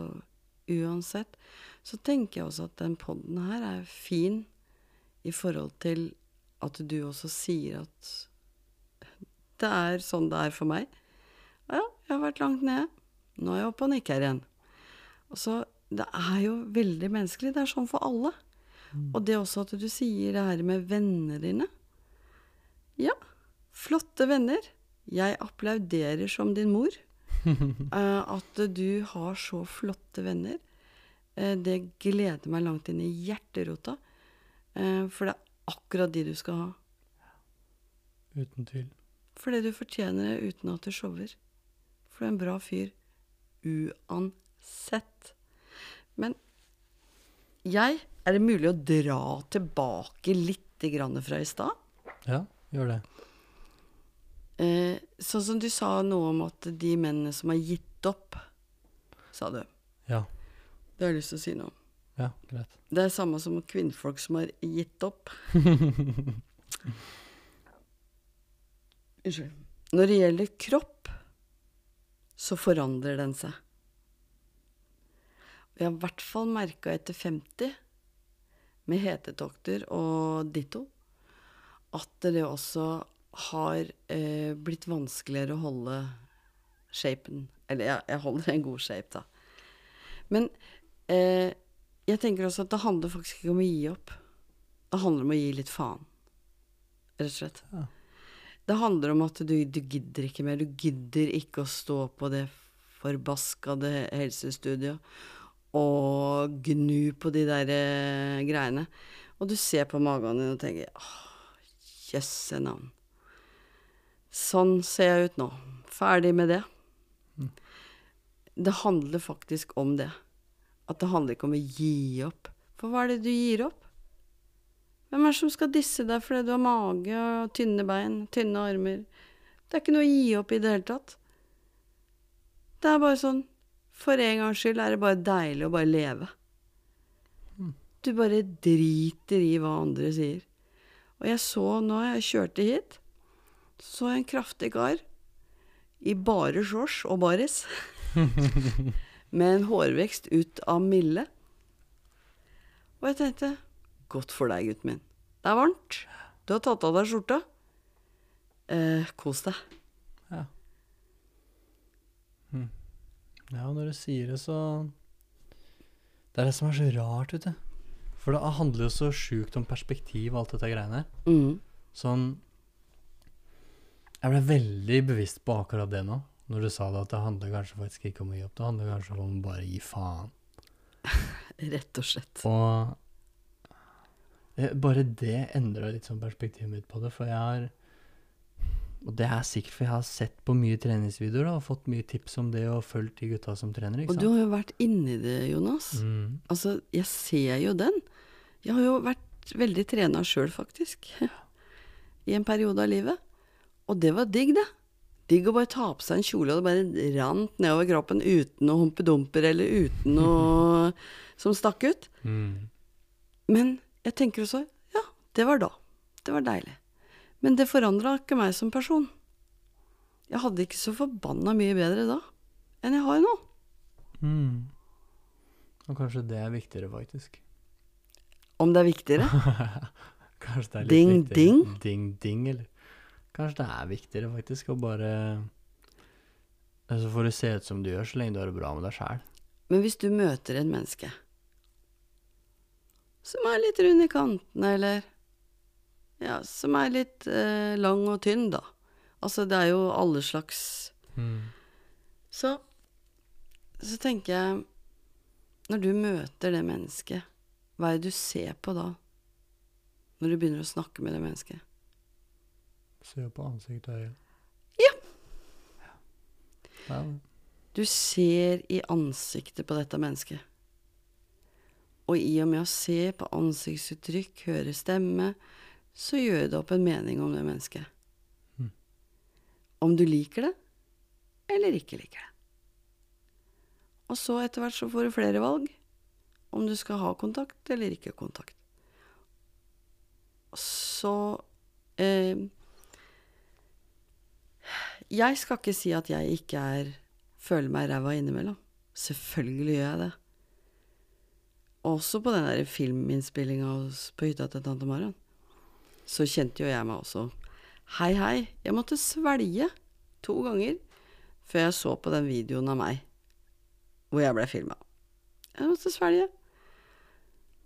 uansett. Så tenker jeg også at den poden her er fin i forhold til at du også sier at det er sånn det er for meg. Ja, jeg har vært langt nede. Nå er jeg oppe og nikker igjen. Så, Det er jo veldig menneskelig. Det er sånn for alle. Og det også at du sier det her med vennene dine. Ja, flotte venner. Jeg applauderer som din mor. Eh, at du har så flotte venner. Eh, det gleder meg langt inn i hjerterota. Eh, for det er akkurat de du skal ha. uten tvil. Fordi du fortjener det uten at du shower. For du er en bra fyr uansett. Men jeg Er det mulig å dra tilbake litt grann fra i stad? Ja, gjør det. Eh, sånn som du sa noe om at de mennene som har gitt opp, sa du. Ja. Det har jeg lyst til å si noe om. Ja, greit. Det er samme som kvinnfolk som har gitt opp. Unnskyld. Når det gjelder kropp, så forandrer den seg. Jeg har i hvert fall merka etter 50, med hetetokter og ditto, at det også har eh, blitt vanskeligere å holde shapen. Eller jeg, jeg holder en god shape, da. Men eh, jeg tenker også at det handler faktisk ikke om å gi opp. Det handler om å gi litt faen, rett og slett. Ja. Det handler om at du, du gidder ikke mer. Du gidder ikke å stå på det forbaskede helsestudioet og gnu på de der eh, greiene. Og du ser på magen din og tenker åh, jøsse navn. Sånn ser jeg ut nå. Ferdig med det. Det handler faktisk om det. At det handler ikke om å gi opp. For hva er det du gir opp? Hvem er det som skal disse deg fordi du har mage og tynne bein, tynne armer? Det er ikke noe å gi opp i det hele tatt. Det er bare sånn For en gangs skyld er det bare deilig å bare leve. Du bare driter i hva andre sier. Og jeg så, når jeg kjørte hit, så jeg en kraftig kar i bare shorts og baris. med en hårvekst ut av milde. Og jeg tenkte godt for deg, gutten min. Det er varmt. Du har tatt av deg skjorta. Eh, kos deg. Ja. Hm. Ja, og når du sier det, så Det er det som er så rart, vet du. For det handler jo så sjukt om perspektiv, alt dette greiene. Mm. Sånn Jeg ble veldig bevisst på akkurat det nå, når du sa det, at det handler kanskje faktisk ikke om å gi opp. Det handler kanskje om å bare gi faen. Rett og slett. Og eh, bare det endra litt sånn perspektivet mitt på det, for jeg har Og det er sikkert for jeg har sett på mye treningsvideoer da, og fått mye tips om det og fulgt de gutta som trener, Og du har jo vært inni det, Jonas. Mm. Altså, jeg ser jo den. Jeg har jo vært veldig trena sjøl, faktisk. I en periode av livet. Og det var digg, det. Digg å bare ta på seg en kjole, og det bare rant nedover kroppen uten noe humpedumper eller uten noe som stakk ut. Mm. Men jeg tenker også ja, det var da. Det var deilig. Men det forandra ikke meg som person. Jeg hadde ikke så forbanna mye bedre da enn jeg har nå. Mm. Og kanskje det er viktigere, faktisk. Om det er viktigere. Kanskje det er litt Ding, viktigere. ding? Ding, ding, eller Kanskje det er viktigere, faktisk, å bare Så får du se ut som du gjør, så lenge du har det bra med deg sjæl. Men hvis du møter et menneske som er litt rund i kantene, eller ja, som er litt eh, lang og tynn, da. Altså, det er jo alle slags Mm. Så, så tenker jeg Når du møter det mennesket, hva er det du ser på da? Når du begynner å snakke med det mennesket? Ser på ansiktet og øyet. Ja. Ja. Du ser i ansiktet på dette mennesket. Og i og med å se på ansiktsuttrykk, høre stemme, så gjør det opp en mening om det mennesket. Mm. Om du liker det, eller ikke liker det. Og så etter hvert så får du flere valg. Om du skal ha kontakt eller ikke kontakt. Så eh, Jeg skal ikke si at jeg ikke er føler meg ræva innimellom. Selvfølgelig gjør jeg det. Også på den der filminnspillinga på hytta til tante Marion. Så kjente jo jeg meg også Hei, hei. Jeg måtte svelge to ganger før jeg så på den videoen av meg hvor jeg ble filma. Jeg måtte svelge.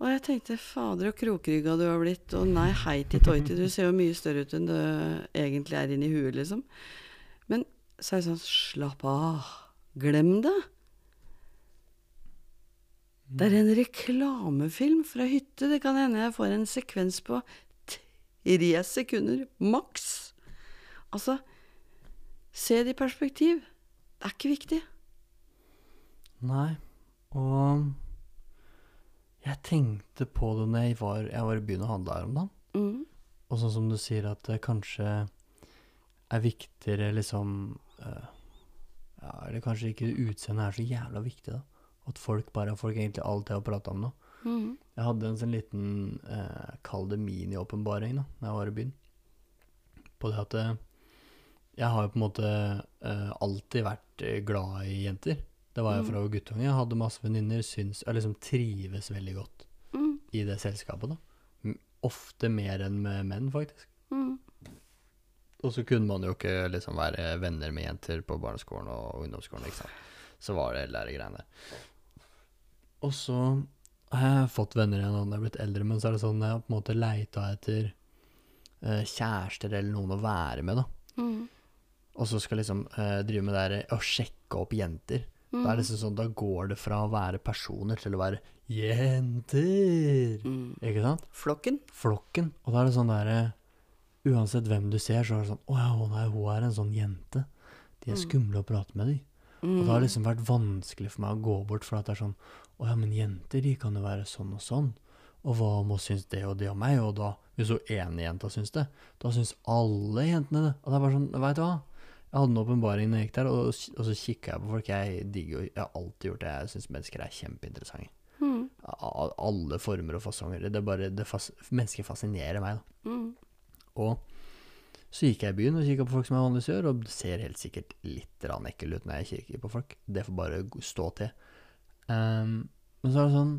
Og jeg tenkte fader og krokrygga du har blitt, og nei, hei til Toiti, du ser jo mye større ut enn du egentlig er inni huet, liksom. Men så er jeg sånn, slapp av, glem det. Det er en reklamefilm fra hytte, det kan hende jeg får en sekvens på tre sekunder, maks. Altså, se det i perspektiv. Det er ikke viktig. Nei, og jeg tenkte på det når jeg var, jeg var i byen og handla her om dagen. Mm. Og sånn som du sier, at det kanskje er viktigere liksom uh, Ja, eller kanskje ikke utseendet er så jævla viktig, da. At folk bare folk egentlig alltid har prata om noe. Mm. Jeg hadde en sånn liten eh, kall det mini-åpenbaring da når jeg var i byen. På det at eh, jeg har jo på en måte eh, alltid vært eh, glad i jenter. Det var jeg Mm. fra jeg var guttunge. Jeg hadde masse venninner. Jeg liksom trives veldig godt Mm. i det selskapet, da. Ofte mer enn med menn, faktisk. Mm. Og så kunne man jo ikke liksom være venner med jenter på barneskolen og ungdomsskolen, ikke sant. Så var det hele de greiene der. Og så har fått venner igjen når jeg er blitt eldre, men så er det sånn jeg har på en måte leita etter eh, kjærester eller noen å være med, da. Mm. Og så skal liksom eh, drive med det der å sjekke opp jenter. Da er det liksom sånn, da går det fra å være personer til å være jenter. Mm. Ikke sant? Flokken. flokken. Og da er det sånn derre Uansett hvem du ser, så er det sånn Å ja, nei, hun er en sånn jente. De er Mm. skumle å prate med, de. Mm. Og det har liksom vært vanskelig for meg å gå bort, for at det er sånn Å ja, men jenter, de kan jo være sånn og sånn. Og hva om hun syns det og det om meg? Og da, hvis hun ene jenta syns det, da syns alle jentene det. Og det er bare sånn, veit du hva? Jeg hadde en åpenbaring når jeg gikk der, og, og så kikka jeg på folk. Jeg digger jo Jeg har alltid gjort det. Jeg syns mennesker er kjempeinteressante. Mm. Alle former og fasonger. Det er bare det fas Mennesker fascinerer meg, da. Mm. Og så gikk jeg i byen og kikka på folk som jeg vanligvis gjør, og det ser helt sikkert litt ekkel ut når jeg kikker på folk. Det får bare stå til. Ehm, men så er det sånn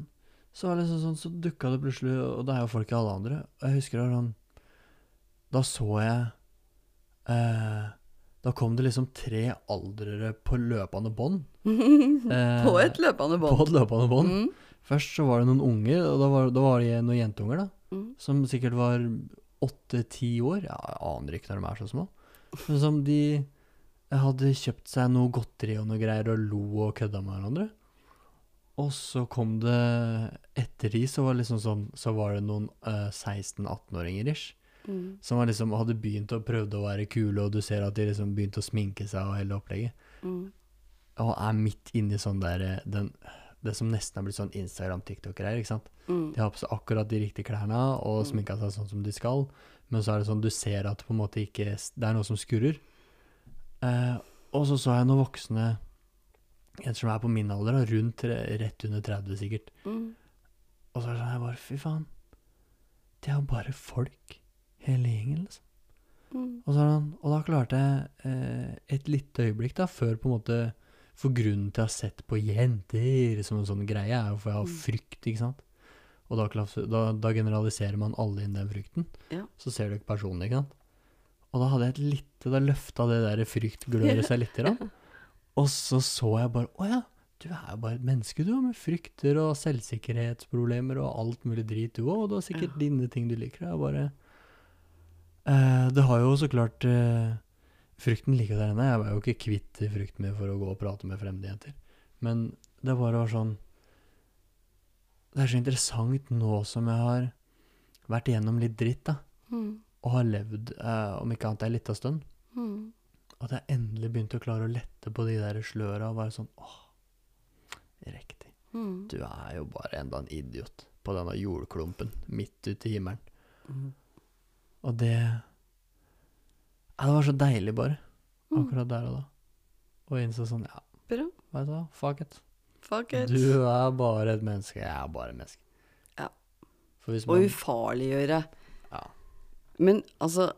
Så liksom sånn, så dukka det plutselig, og det er jo folk i alle andre. Og jeg husker det var sånn Da så jeg eh, Da kom det liksom tre aldrere på løpende bånd. Eh, På et løpende bånd. På et løpende bånd. Mm. Først så var det noen unger, og da var, da var det noen jentunger, da. Mm. Som sikkert var åtte-ti år. Ja, jeg aner ikke når de er så små. Men som de hadde kjøpt seg noe godteri og noe greier og lo og kødda med hverandre. Og så kom det Etter de så var, liksom sånn, så var det noen uh, 16-18-åringer ish. Mm. Som var liksom, hadde begynt å prøvde å være kule, og du ser at de liksom begynte å sminke seg og hele opplegget. Mm. Og er midt inni sånn der eh, den, Det som nesten har blitt sånn Instagram-TikTok-greier, ikke sant. Mm. De har på seg akkurat de riktige klærne og Mm. sminka seg sånn som de skal, men så er det sånn du ser at på en måte ikke Det er noe som skurrer. Uh, og så så jeg noen voksne jenter som er på min alder, da, rundt rett under 30 sikkert. Mm. Og så er det sånn jeg bare Fy faen. Det er jo bare folk, hele gjengen, liksom. Mm. Og, så han, og da klarte jeg eh, et lite øyeblikk, da, før på en måte For grunnen til å ha sett på jenter som en sånn greie, er jo for jeg har Mm. frykt, ikke sant. Og da, da, da generaliserer man alle inn den frykten. Ja. Så ser du ikke personen, ikke sant. Og da hadde jeg et lite Da løfta det der fryktgløret seg lite grann. Og så så jeg bare Å ja, du er jo bare et menneske, du, med frykter og selvsikkerhetsproblemer og alt mulig drit, du òg. Og du har sikkert Ja. dine ting du liker. Jeg bare eh, Det har jo så klart eh, Frykten ligger der inne. Jeg var jo ikke kvitt frykten min for å gå og prate med fremmede jenter. Men det bare var sånn Det er så interessant nå som jeg har vært igjennom litt dritt, da. Mm. Og har levd, eh, om ikke annet, ei lita stund. Mm. At jeg endelig begynte å klare å lette på de der sløra og være sånn Åh, riktig. Mm. Du er jo bare enda en idiot på denne jordklumpen midt ute i himmelen. Mm. Og det Ja, det var så deilig, bare. Mm. Akkurat der og da. Og innså sånn Ja, Bra. vet du hva, fuck it. Fuck it. Du er bare et menneske. Jeg er bare et menneske. Ja. Hvis Og man ufarliggjøre. Ja. Men altså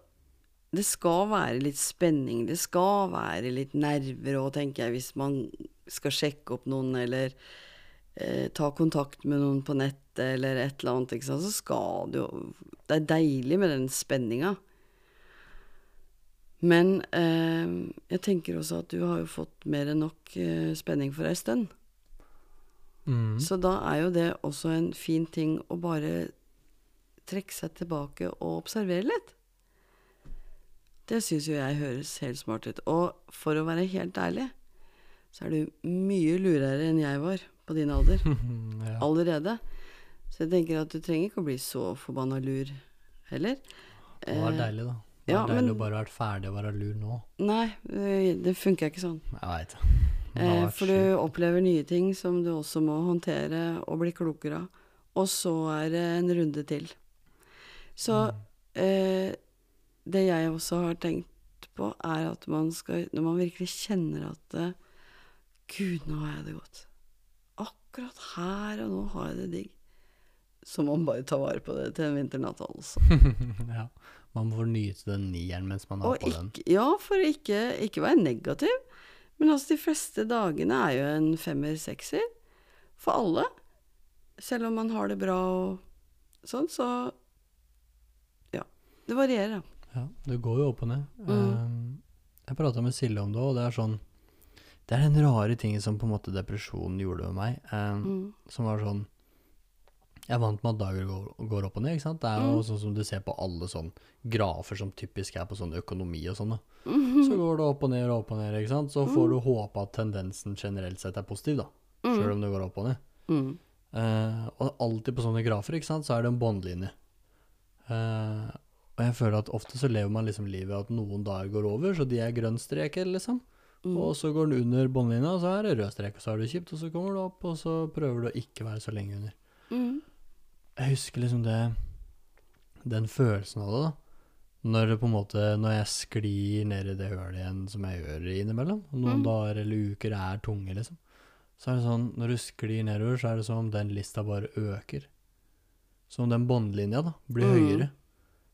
Det skal være litt spenning. Det skal være litt nerver òg, tenker jeg, hvis man skal sjekke opp noen eller eh, ta kontakt med noen på nettet eller et eller annet, ikke sant, så skal det jo Det er deilig med den spenninga. Men eh, jeg tenker også at du har jo fått mer enn nok eh, spenning for ei stund. mm. Så da er jo det også en fin ting å bare trekke seg tilbake og observere litt. Det syns jo jeg høres helt smart ut. Og for å være helt ærlig, så er du mye lurere enn jeg var på din alder ja. allerede. Så jeg tenker at du trenger ikke å bli så forbanna lur heller. Det var Eh, deilig, da. Det ja, var deilig men- å bare være ferdig og være lur nå. Nei, eh, det funker ikke sånn. Jeg veit. Det Eh, for du opplever nye ting som du også må håndtere og bli klokere av. Og så er det en runde til. Så Mm. eh, det jeg også har tenkt på, er at man skal Når man virkelig kjenner at eh, Gud, nå har jeg det godt. Akkurat her og nå har jeg det digg. Så må man bare ta vare på det til en vinternatt, altså. ja. Man får nyte den nieren mens man har Og på den. ja, for ikke, ikke være negativ. Men altså, de fleste dagene er jo en femmer-sekser. For alle. Selv om man har det bra og sånn, så Ja. Det varierer, da. Ja, det går jo opp og ned. Mm. Um, jeg prata med Silje om det, og det er sånn Det er den rare tingen som på en måte depresjonen gjorde med meg. Um, Mm. Som var sånn Jeg er vant med at dager går, går opp og ned, ikke sant. Det er jo Mm. sånn som du ser på alle sånn grafer som typisk er på sånn økonomi og sånn. Mhm. Så går det opp og ned og opp og ned, ikke sant. Så får du håpe at tendensen generelt sett er positiv, da. Sjøl om det går opp og ned. Mm. Eh, og alltid på sånne grafer, ikke sant, så er det en båndlinje. Eh, og jeg føler at ofte så lever man liksom livet at noen dager går over, så de er grønn strek, liksom. Mm. Og så går den under båndlinja, og så er det rød strek, og så er det kjipt, og så kommer du opp, og så prøver du å ikke være så lenge under. Mm. Jeg husker liksom det Den følelsen av det, da. Når det på en måte Når jeg sklir ned i det hølet igjen, som jeg gjør innimellom, og noen Mm. dager eller uker er tunge, liksom, så er det sånn Når du sklir nedover, så er det som om den lista bare øker. Som om den båndlinja, da, blir Mm. høyere.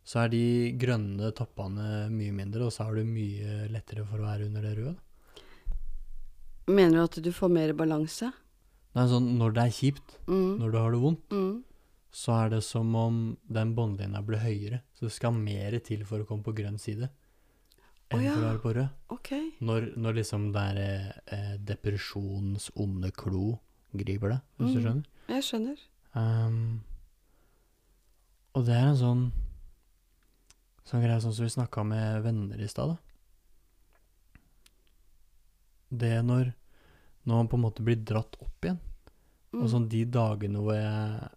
Så er de grønne toppene mye mindre, og så har du mye lettere for å være under det røde. Mener du at du får mer balanse? Det er sånn, når det er kjipt, Mm. når du har det vondt, Mm. så er det som om den båndlinja blir høyere. Så det skal mer til for å komme på grønn side enn oh, ja. for å være på rød. Okay. Når, når liksom det er eh, depresjonens onde klo griper deg, hvis du Mm. skjønner. Jeg skjønner. Um, og det er en sånn sånn greie sånn som vi snakka med venner i stad. da. Det er når, når man på en måte blir dratt opp igjen. Mm. Og sånn de dagene hvor jeg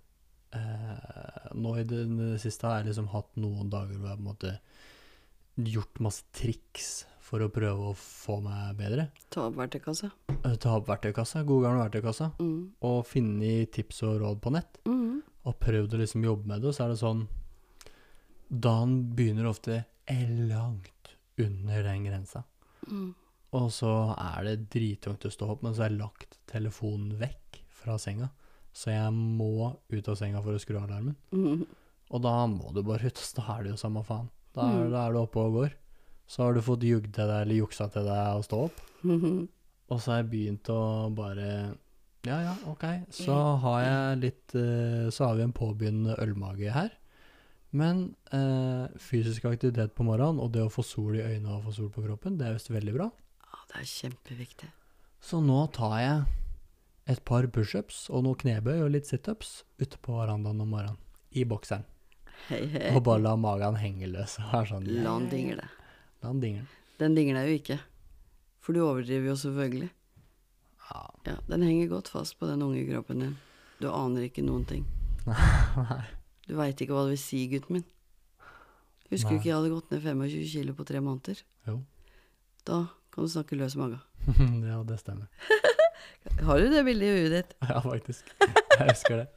eh, Nå i det, det siste har jeg liksom hatt noen dager hvor jeg på en måte gjort masse triks for å prøve å få meg bedre. Ta opp verktøykassa. Eh, Ta opp verktøykassa, god gammel verktøykassa, Mm. og finne tips og råd på nett. Mm. Og prøvd å liksom jobbe med det, og så er det sånn Dagen begynner ofte langt under den grensa. Mm. Og så er det drittungt å stå opp, men så har jeg lagt telefonen vekk fra senga. Så jeg må ut av senga for å skru av alarmen. Mm. Og da må du bare ut. så Da er det jo samme faen. Da er, Mm. da er du oppe og går. Så har du fått jugd til deg eller juksa til deg å stå opp. Mm. Og så har jeg begynt å bare Ja, ja, ok. Så har jeg litt eh, Så har vi en påbegynnende ølmage her. Men eh, fysisk aktivitet på morgenen og det å få sol i øynene og få sol på kroppen, det er visst veldig bra. Ja, det er kjempeviktig. Så nå tar jeg et par pushups og noen knebøy og litt situps ute på verandaen om morgenen. I bokseren. Hei, hei. Og bare la magen henge løs. Sånn, La den dingle. La den dingle. Den dingler jo ikke. For du overdriver jo selvfølgelig. Ja. Ja, Den henger godt fast på den unge kroppen din. Du aner ikke noen ting. Nei. Du veit ikke hva det vil si, gutten min. Husker du ikke jeg hadde gått ned 25 kilo på tre måneder? Jo. Da kan du snakke løs mage. ja, det stemmer. Har du det bildet i huet ditt? Ja, faktisk. Jeg husker det.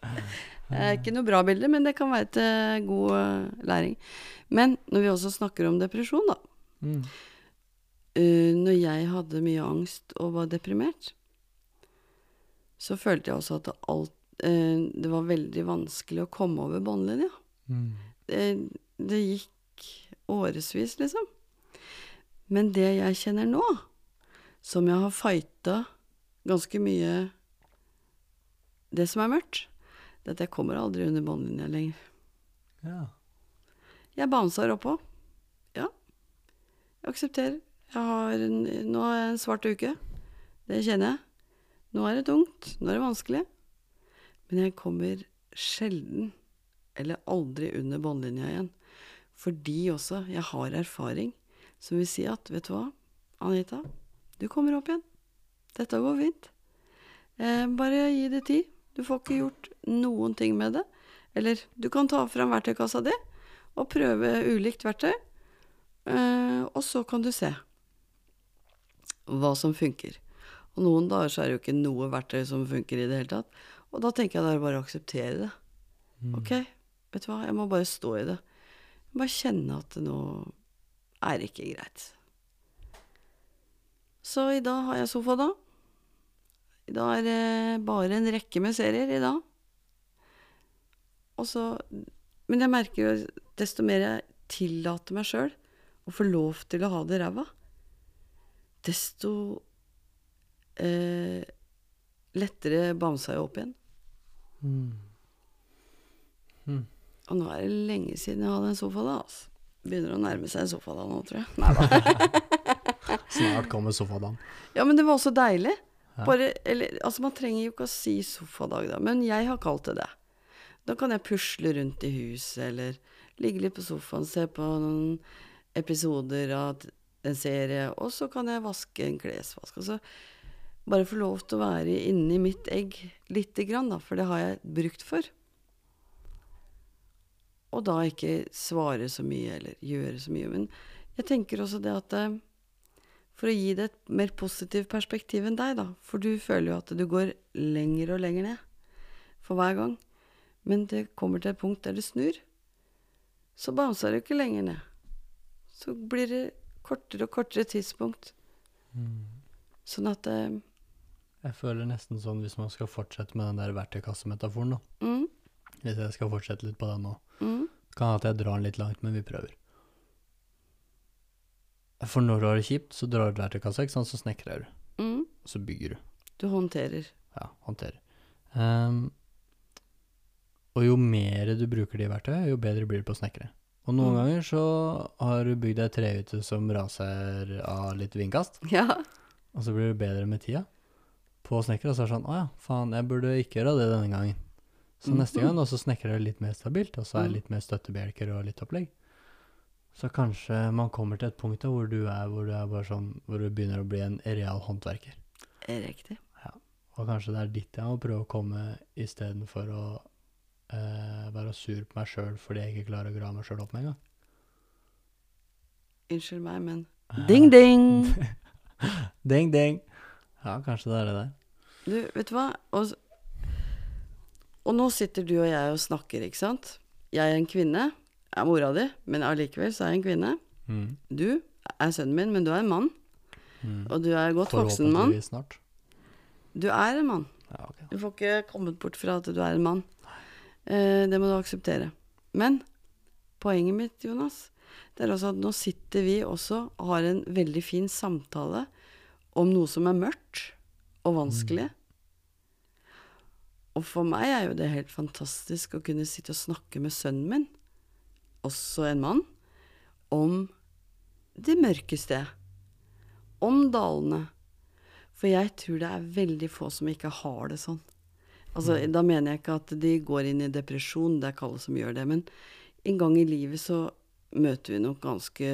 Det er ikke noe bra bilde, men det kan være til eh, god eh, læring. Men når vi også snakker om depresjon, da. Mm. Uh, når jeg hadde mye angst og var deprimert, så følte jeg også at alt, det var veldig vanskelig å komme over båndlinja. Mm. Det, det gikk årevis, liksom. Men det jeg kjenner nå, som jeg har fighta ganske mye Det som er mørkt, det er at jeg kommer aldri under båndlinja lenger. Ja. Jeg bouncer oppå. Ja. Jeg aksepterer. Jeg har en, nå er jeg en svart uke. Det kjenner jeg. Nå er det tungt. Nå er det vanskelig. Men jeg kommer sjelden, eller aldri, under båndlinja igjen. Fordi også jeg har erfaring som vil si at Vet du hva, Anita? Du kommer opp igjen. Dette går fint. Eh, bare gi det tid. Du får ikke gjort noen ting med det. Eller du kan ta fram verktøykassa di og prøve ulikt verktøy. Eh, og så kan du se hva som funker. Og noen dager så er det jo ikke noe verktøy som funker i det hele tatt. Og da tenker jeg det er bare å akseptere det. Mm. Ok, vet du hva, jeg må bare stå i det. Bare kjenne at det nå er ikke greit. Så i dag har jeg sofa, da. I dag er det bare en rekke med serier i dag. Og så Men jeg merker jo desto mer jeg tillater meg sjøl å få lov til å ha det ræva, desto eh, lettere bamsa jeg opp igjen. Mm. Mm. Og nå er det lenge siden jeg hadde en sofa da, altså. Begynner å nærme seg en sofa da nå, tror jeg. Nei da. Snart kommer sofadagen. Ja, men det var også deilig. Bare, eller, altså Man trenger jo ikke å si sofadag, da, men jeg har kalt det det. Da kan jeg pusle rundt i huset, eller ligge litt på sofaen, se på noen episoder av en serie, og så kan jeg vaske en klesvask. Altså, bare få lov til å være inni mitt egg lite grann, da, for det har jeg brukt for. Og da ikke svare så mye, eller gjøre så mye. Men jeg tenker også det at eh, for å gi det et mer positivt perspektiv enn deg, da. For du føler jo at du går lenger og lenger ned for hver gang. Men det kommer til et punkt der det snur. Så bouncer du ikke lenger ned. Så blir det kortere og kortere tidspunkt. Sånn at eh, Jeg føler nesten sånn hvis man skal fortsette med den der verktøykassemetaforen, da. mm, Hvis jeg skal fortsette litt på den nå. mm, Kan hende jeg drar den litt langt, men vi prøver. For når du har det kjipt, så drar du verktøykassa, ikke sant, så snekrer du. Mm. Og så bygger du. Du håndterer. Ja, håndterer. Um, og jo mer du bruker de verktøyene, jo bedre blir det på å snekre. Og noen Mm. ganger så har du bygd ei trehytte som raser av litt vindkast, Ja. og så blir det bedre med tida på snekker, og så er det sånn, å ja, faen, jeg burde ikke gjøre det denne gangen. Så neste gang, og så snekrer jeg litt mer stabilt, og så er det Mm. litt mer støttebjelker og litt opplegg. Så kanskje man kommer til et punkt da hvor du er, hvor du er bare sånn, hvor du begynner å bli en real håndverker. Riktig. Og kanskje det er ditt jeg må prøve å komme istedenfor å eh, være sur på meg sjøl fordi jeg ikke klarer å grave meg sjøl opp med en gang. Unnskyld meg, men Ding, ding! Ding, ding. Ja, kanskje det er det der. Du, vet du hva? Og, og nå sitter du og jeg og snakker, ikke sant? Jeg er en kvinne. Jeg er mora di, men allikevel så er jeg en kvinne. Mm. Du er sønnen min, men du er en mann. Mm. Og du er godt voksen mann. Snart. Du er en mann. Ja, okay. Du får ikke kommet bort fra at du er en mann. Eh, det må du akseptere. Men poenget mitt, Jonas, det er også at nå sitter vi også og har en veldig fin samtale om noe som er mørkt og vanskelig. Og for meg er jo det helt fantastisk å kunne sitte og snakke med sønnen min, også en mann, om det mørke sted. Om dalene. For jeg tror det er veldig få som ikke har det sånn. Altså, Da mener jeg ikke at de går inn i depresjon, det er ikke alle som gjør det, men en gang i livet så møter vi nok ganske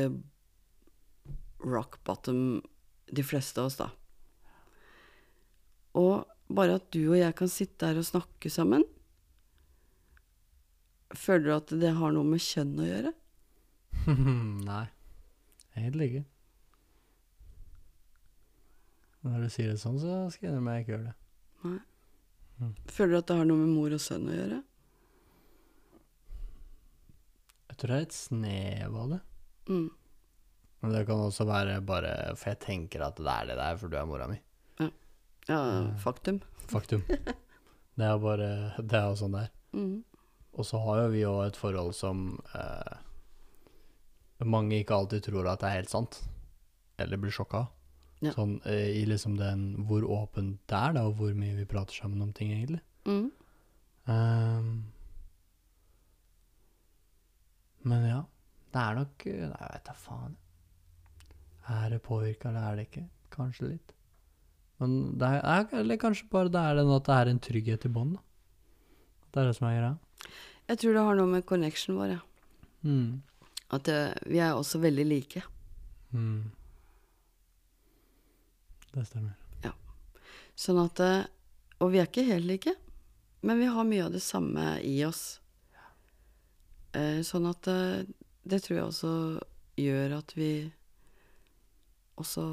rock bottom, de fleste av oss, da. Og bare at du og jeg kan sitte her og snakke sammen Føler du at det har noe med kjønn å gjøre? Nei, egentlig ikke. Når du sier det sånn, så skal jeg innrømme jeg ikke gjør det. Nei. Føler du at det har noe med mor og sønn å gjøre? Jeg tror det er et snev av det. Mm. Men det kan også være bare For jeg tenker at det er det der, for du er mora mi. Ja, faktum. Faktum. Det er bare Det er jo sånn det er. Mm. Og så har jo vi òg et forhold som eh, mange ikke alltid tror at det er helt sant. Eller blir sjokka av. Ja. Sånn eh, i liksom den hvor åpent det er, da, og hvor mye vi prater sammen om ting, egentlig. Mm. Um, men ja, det er nok Nei, jeg vet da faen. Er det påvirka, eller er det ikke? Kanskje litt. Men det er, er, eller kanskje bare det er den at det er en trygghet i bånd. Det er det som er greia. Jeg tror det har noe med connection vår, ja. Mm. At eh, vi er også veldig like. Mm. Det stemmer. Sånn at eh, Og vi er ikke helt like, men vi har mye av det samme i oss. Eh, sånn at eh, det tror jeg også gjør at vi også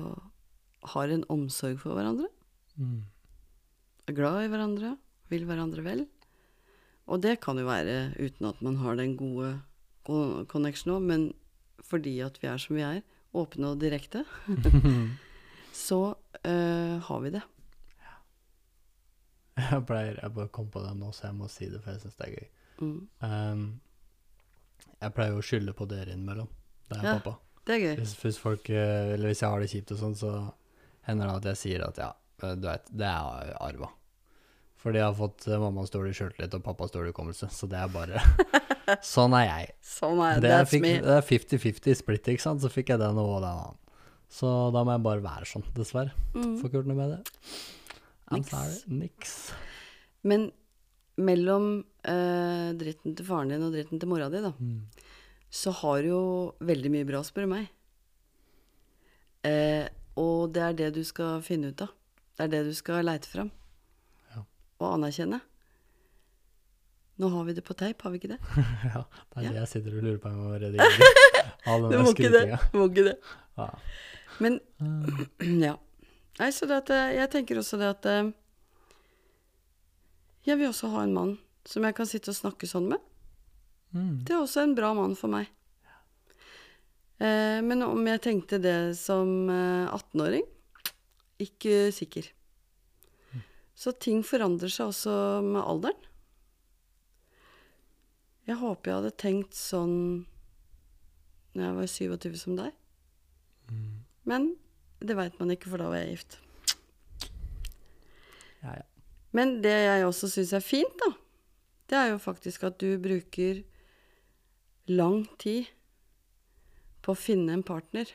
har en omsorg for hverandre. Mm. Er glad i hverandre, vil hverandre vel. Og det kan jo være uten at man har den gode con- connection òg, men fordi at vi er som vi er, åpne og direkte, så eh, har vi det. Jeg pleier Jeg bare kom på det nå, så jeg må si det, for jeg syns det er gøy. Mm. Um, jeg pleier jo å skylde på dere innimellom. Det er Ja. pappa. Det er gøy. Hvis, hvis folk eh, Eller hvis jeg har det kjipt og sånn, så hender det at jeg sier at ja, du veit, det er arva. Fordi jeg har fått eh, mammas dårlige sjøltillit og pappas dårlige hukommelse, så det er bare Sånn er jeg. Sånn er Det jeg fikk- det er 50-50 split, ikke sant? Så fikk jeg den og den annen. Så da må jeg bare være sånn, dessverre. Mm. Får ikke gjort noe med det. Niks. Niks. Men mellom uh, dritten til faren din og dritten til mora di, da, Mm. så har du jo veldig mye bra, spør du meg. Eh, og det er det du skal finne ut av. Det er det du skal leite fram. Ja. Og anerkjenne. Nå har vi det på teip, har vi ikke det? ja, det er Ja. det jeg sitter og lurer på om å redigere. All den skrytinga. Du må ikke det. Ja. Men ja. Nei, så det at eh, jeg tenker også det at eh, Jeg vil også ha en mann som jeg kan sitte og snakke sånn med. Mm. Det er også en bra mann for meg. Eh, men om jeg tenkte det som eh, 18-åring ikke sikker. Så ting forandrer seg også med alderen. Jeg håper jeg hadde tenkt sånn når jeg var 27 som deg. Men det veit man ikke, for da var jeg gift. Ja, ja. Men det jeg også syns er fint, da, det er jo faktisk at du bruker lang tid på å finne en partner.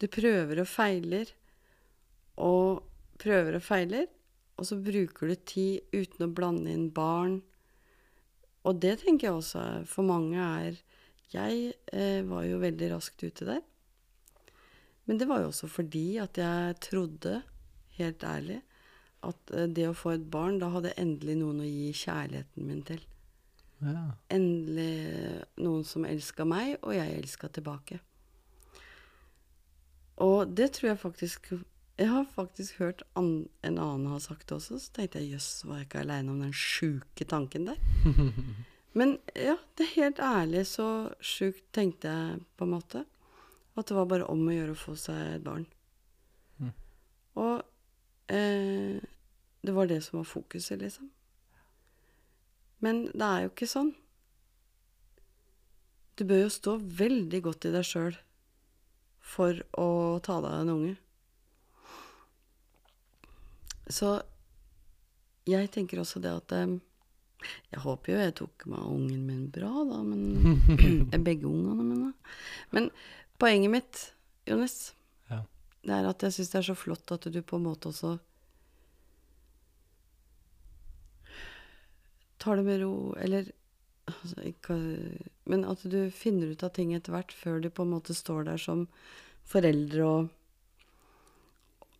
Du prøver og feiler og prøver og feiler, og så bruker du tid uten å blande inn barn. Og det tenker jeg også for mange er Jeg eh, var jo veldig raskt ute der. Men det var jo også fordi at jeg trodde, helt ærlig, at eh, det å få et barn, da hadde jeg endelig noen å gi kjærligheten min til. Ja. Endelig noen som elska meg, og jeg elska tilbake. Og det tror jeg faktisk Jeg har faktisk hørt an, en annen ha sagt det også, så tenkte jeg jøss, var jeg ikke aleine om den sjuke tanken der? Men ja, det er helt ærlig så sjukt tenkte jeg på en måte. At det var bare om å gjøre å få seg et barn. Mm. Og eh, det var det som var fokuset, liksom. Men det er jo ikke sånn. Du bør jo stå veldig godt i deg sjøl for å ta deg av en unge. Så jeg tenker også det at Jeg håper jo jeg tok meg av ungen min bra, da, men Begge ungene mine. Men poenget mitt, Jonis, Ja. det er at jeg syns det er så flott at du på en måte også tar det med ro, eller altså, ikke, Men at du finner ut av ting etter hvert, før du på en måte står der som foreldre og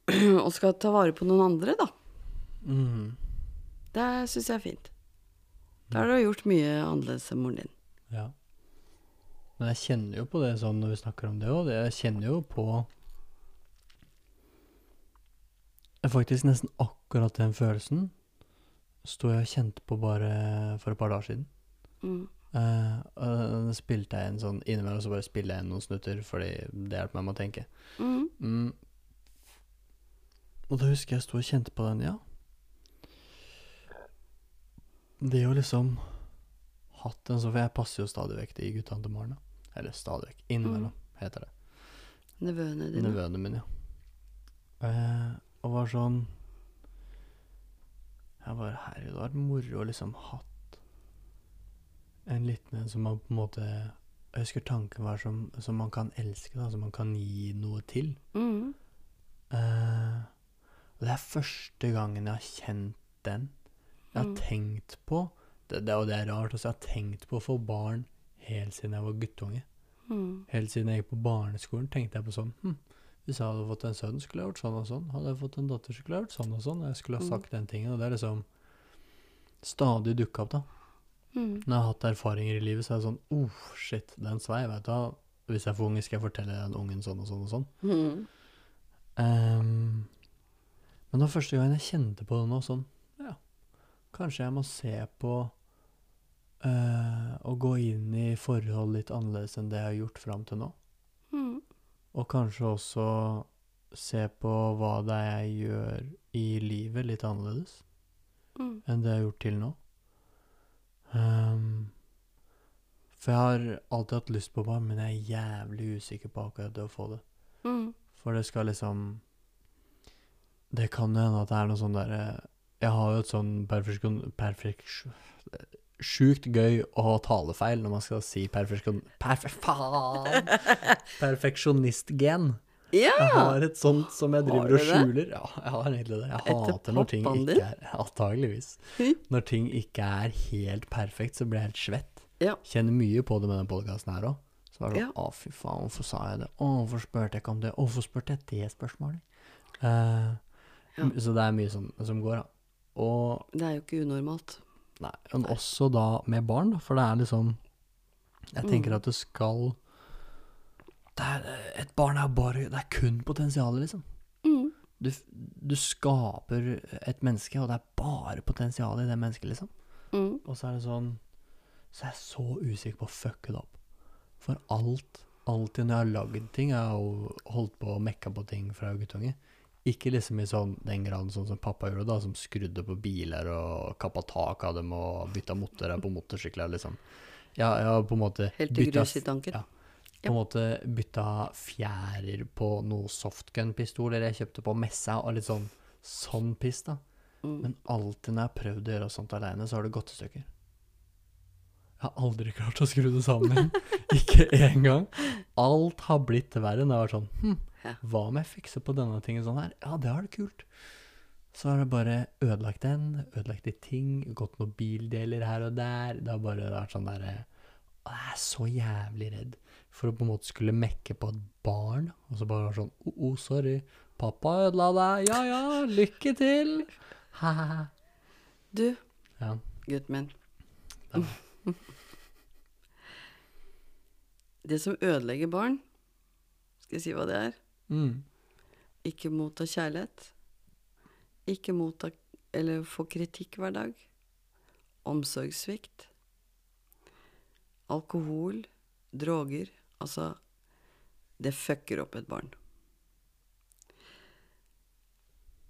og skal ta vare på noen andre, da. Mm. Det syns jeg er fint. Da har du gjort mye annerledes enn moren din. Ja. Men jeg kjenner jo på det sånn når vi snakker om det òg. Jeg kjenner jo på Faktisk nesten akkurat den følelsen sto jeg og kjente på bare for et par dager siden. Mm. Uh, da spilte jeg en sånn Innimellom så bare spiller jeg inn noen snutter, fordi det hjelper meg med å tenke. Mm. Mm. Og da husker jeg sto og kjente på den, ja. Det å liksom hatt en sånn For jeg passer jo stadig vekk de guttene til Maren. Eller stadig vekk. Innimellom, heter det. Nevøene dine. Nevøene mine, ja. Uh, og var sånn Jeg bare Herregud, det hadde vært moro å liksom hatt en liten en som man på en måte Jeg husker tanken var som, som man kan elske, da, som man kan gi noe til. Mm. Uh, og det er første gangen jeg har kjent den. Jeg har Mm. tenkt på det, det, Og det er rart, også, jeg har tenkt på å få barn helt siden jeg var guttunge. Mm. Helt siden jeg gikk på barneskolen, tenkte jeg på sånn hm, Hvis jeg hadde fått en sønn, skulle jeg gjort sånn og sånn. Hadde jeg fått en datter, skulle jeg gjort sånn og sånn. Jeg skulle ha Mm. sagt den tingen. Og det er liksom stadig dukka opp, da. Mm. Når jeg har hatt erfaringer i livet, så er det sånn oh, shit, den svei, vet du. Hvis jeg får unge, skal jeg fortelle den ungen sånn og sånn og sånn. Mm. Um, men det var første gang jeg kjente på det nå, sånn Ja, kanskje jeg må se på uh, å gå inn i forhold litt annerledes enn det jeg har gjort fram til nå. Og kanskje også se på hva det er jeg gjør i livet litt annerledes Mm. enn det jeg har gjort til nå. Um, for jeg har alltid hatt lyst på barn, men jeg er jævlig usikker på akkurat det å få det. Mm. For det skal liksom Det kan jo hende at det er noe sånn derre Jeg har jo et sånn perfeksjon... Perfeksjon... Sjukt gøy å ha talefeil når man skal si perfeksjon... Perfe... Faen! Perfeksjonistgen. Ja! Jeg har et sånt som jeg driver og skjuler. Ja, jeg har egentlig det. Jeg hater når ting ikke er Antageligvis. Hm? Når ting ikke er helt perfekt, så blir jeg helt svett. Ja. Kjenner mye på det med den podkasten her òg. Så var det sånn Å, fy faen, hvorfor sa jeg det? Å, hvorfor spurte jeg ikke om det? Å, hvorfor spurte jeg det spørsmålet? Uh, Ja. Så det er mye sånn som går, da. Og Det er jo ikke unormalt. Nei, men også da med barn, for det er liksom Jeg tenker Mm. at det skal det er, Et barn er bare Det er kun potensialet, liksom. Mm. Du, du skaper et menneske, og det er bare potensial i det mennesket, liksom. Mm. Og så er det sånn Så er jeg så usikker på å fucke det opp. For alt Alltid når jeg har lagd ting Jeg har jo holdt på å mekka på ting fra guttunge, guttunge. Ikke liksom i sånn, den graden sånn som pappa gjorde, da, som skrudde på biler og kappa tak av dem og bytta motorer på motorsykler, liksom. Ja, har på en måte Helt til grus i tanken. ja. på en måte bytta fjærer på noen softgun-pistoler jeg kjøpte på messa, og litt sånn sånn piss, da. Mm. Men alltid når jeg har prøvd å gjøre sånt aleine, så har det gått i stykker. Jeg har aldri klart å skru det sammen. Ikke engang. Alt har blitt verre når jeg har vært sånn hm, hva om jeg fikser på denne tingen sånn her? Ja, det har det kult. Så har det bare ødelagt den, ødelagt de ting, gått noen bildeler her og der. Det har bare vært sånn derre Jeg er så jævlig redd for å på en måte skulle mekke på et barn, og så bare være sånn Å, oh, sorry. Pappa ødela deg. Ja ja, lykke til. Ha-ha. Du, Ja. gutten min. Ja. Det som ødelegger barn, skal jeg si hva det er? Mm. Ikke motta kjærlighet. Ikke motta eller få kritikk hver dag. Omsorgssvikt. Alkohol, droger. Altså, det fucker opp et barn.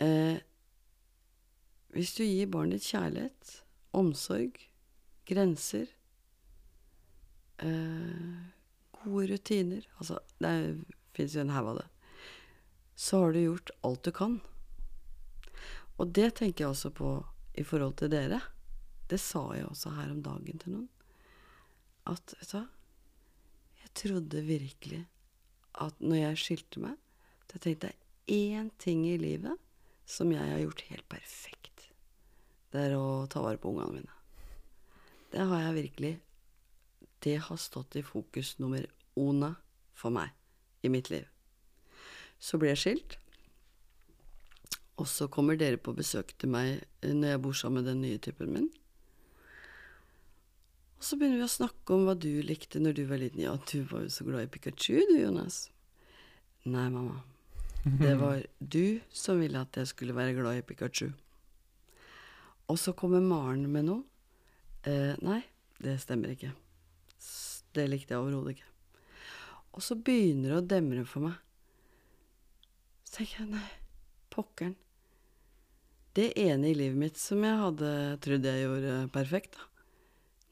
Eh, hvis du gir barnet ditt kjærlighet, omsorg, grenser, eh, gode rutiner Altså, det fins jo en haug av det så har du gjort alt du kan. Og det tenker jeg også på i forhold til dere. Det sa jeg også her om dagen til noen. At, vet du hva Jeg trodde virkelig at når jeg skilte meg så tenkte jeg én ting i livet som jeg har gjort helt perfekt. Det er å ta vare på ungene mine. Det har jeg virkelig Det har stått i fokus nummer ona for meg i mitt liv. Så ble jeg skilt. Og så kommer dere på besøk til meg eh, når jeg bor sammen med den nye typen min. Og så begynner vi å snakke om hva du likte når du var liten. Ja, du var jo så glad i Pikachu, du, Jonas. Nei, mamma. Det var du som ville at jeg skulle være glad i Pikachu. Og så kommer Maren med noe. Eh, nei, det stemmer ikke. Det likte jeg overhodet ikke. Og så begynner det å demre for meg. Så tenker jeg, nei, pokkeren. Det ene i livet mitt som jeg hadde trodd jeg gjorde perfekt, da.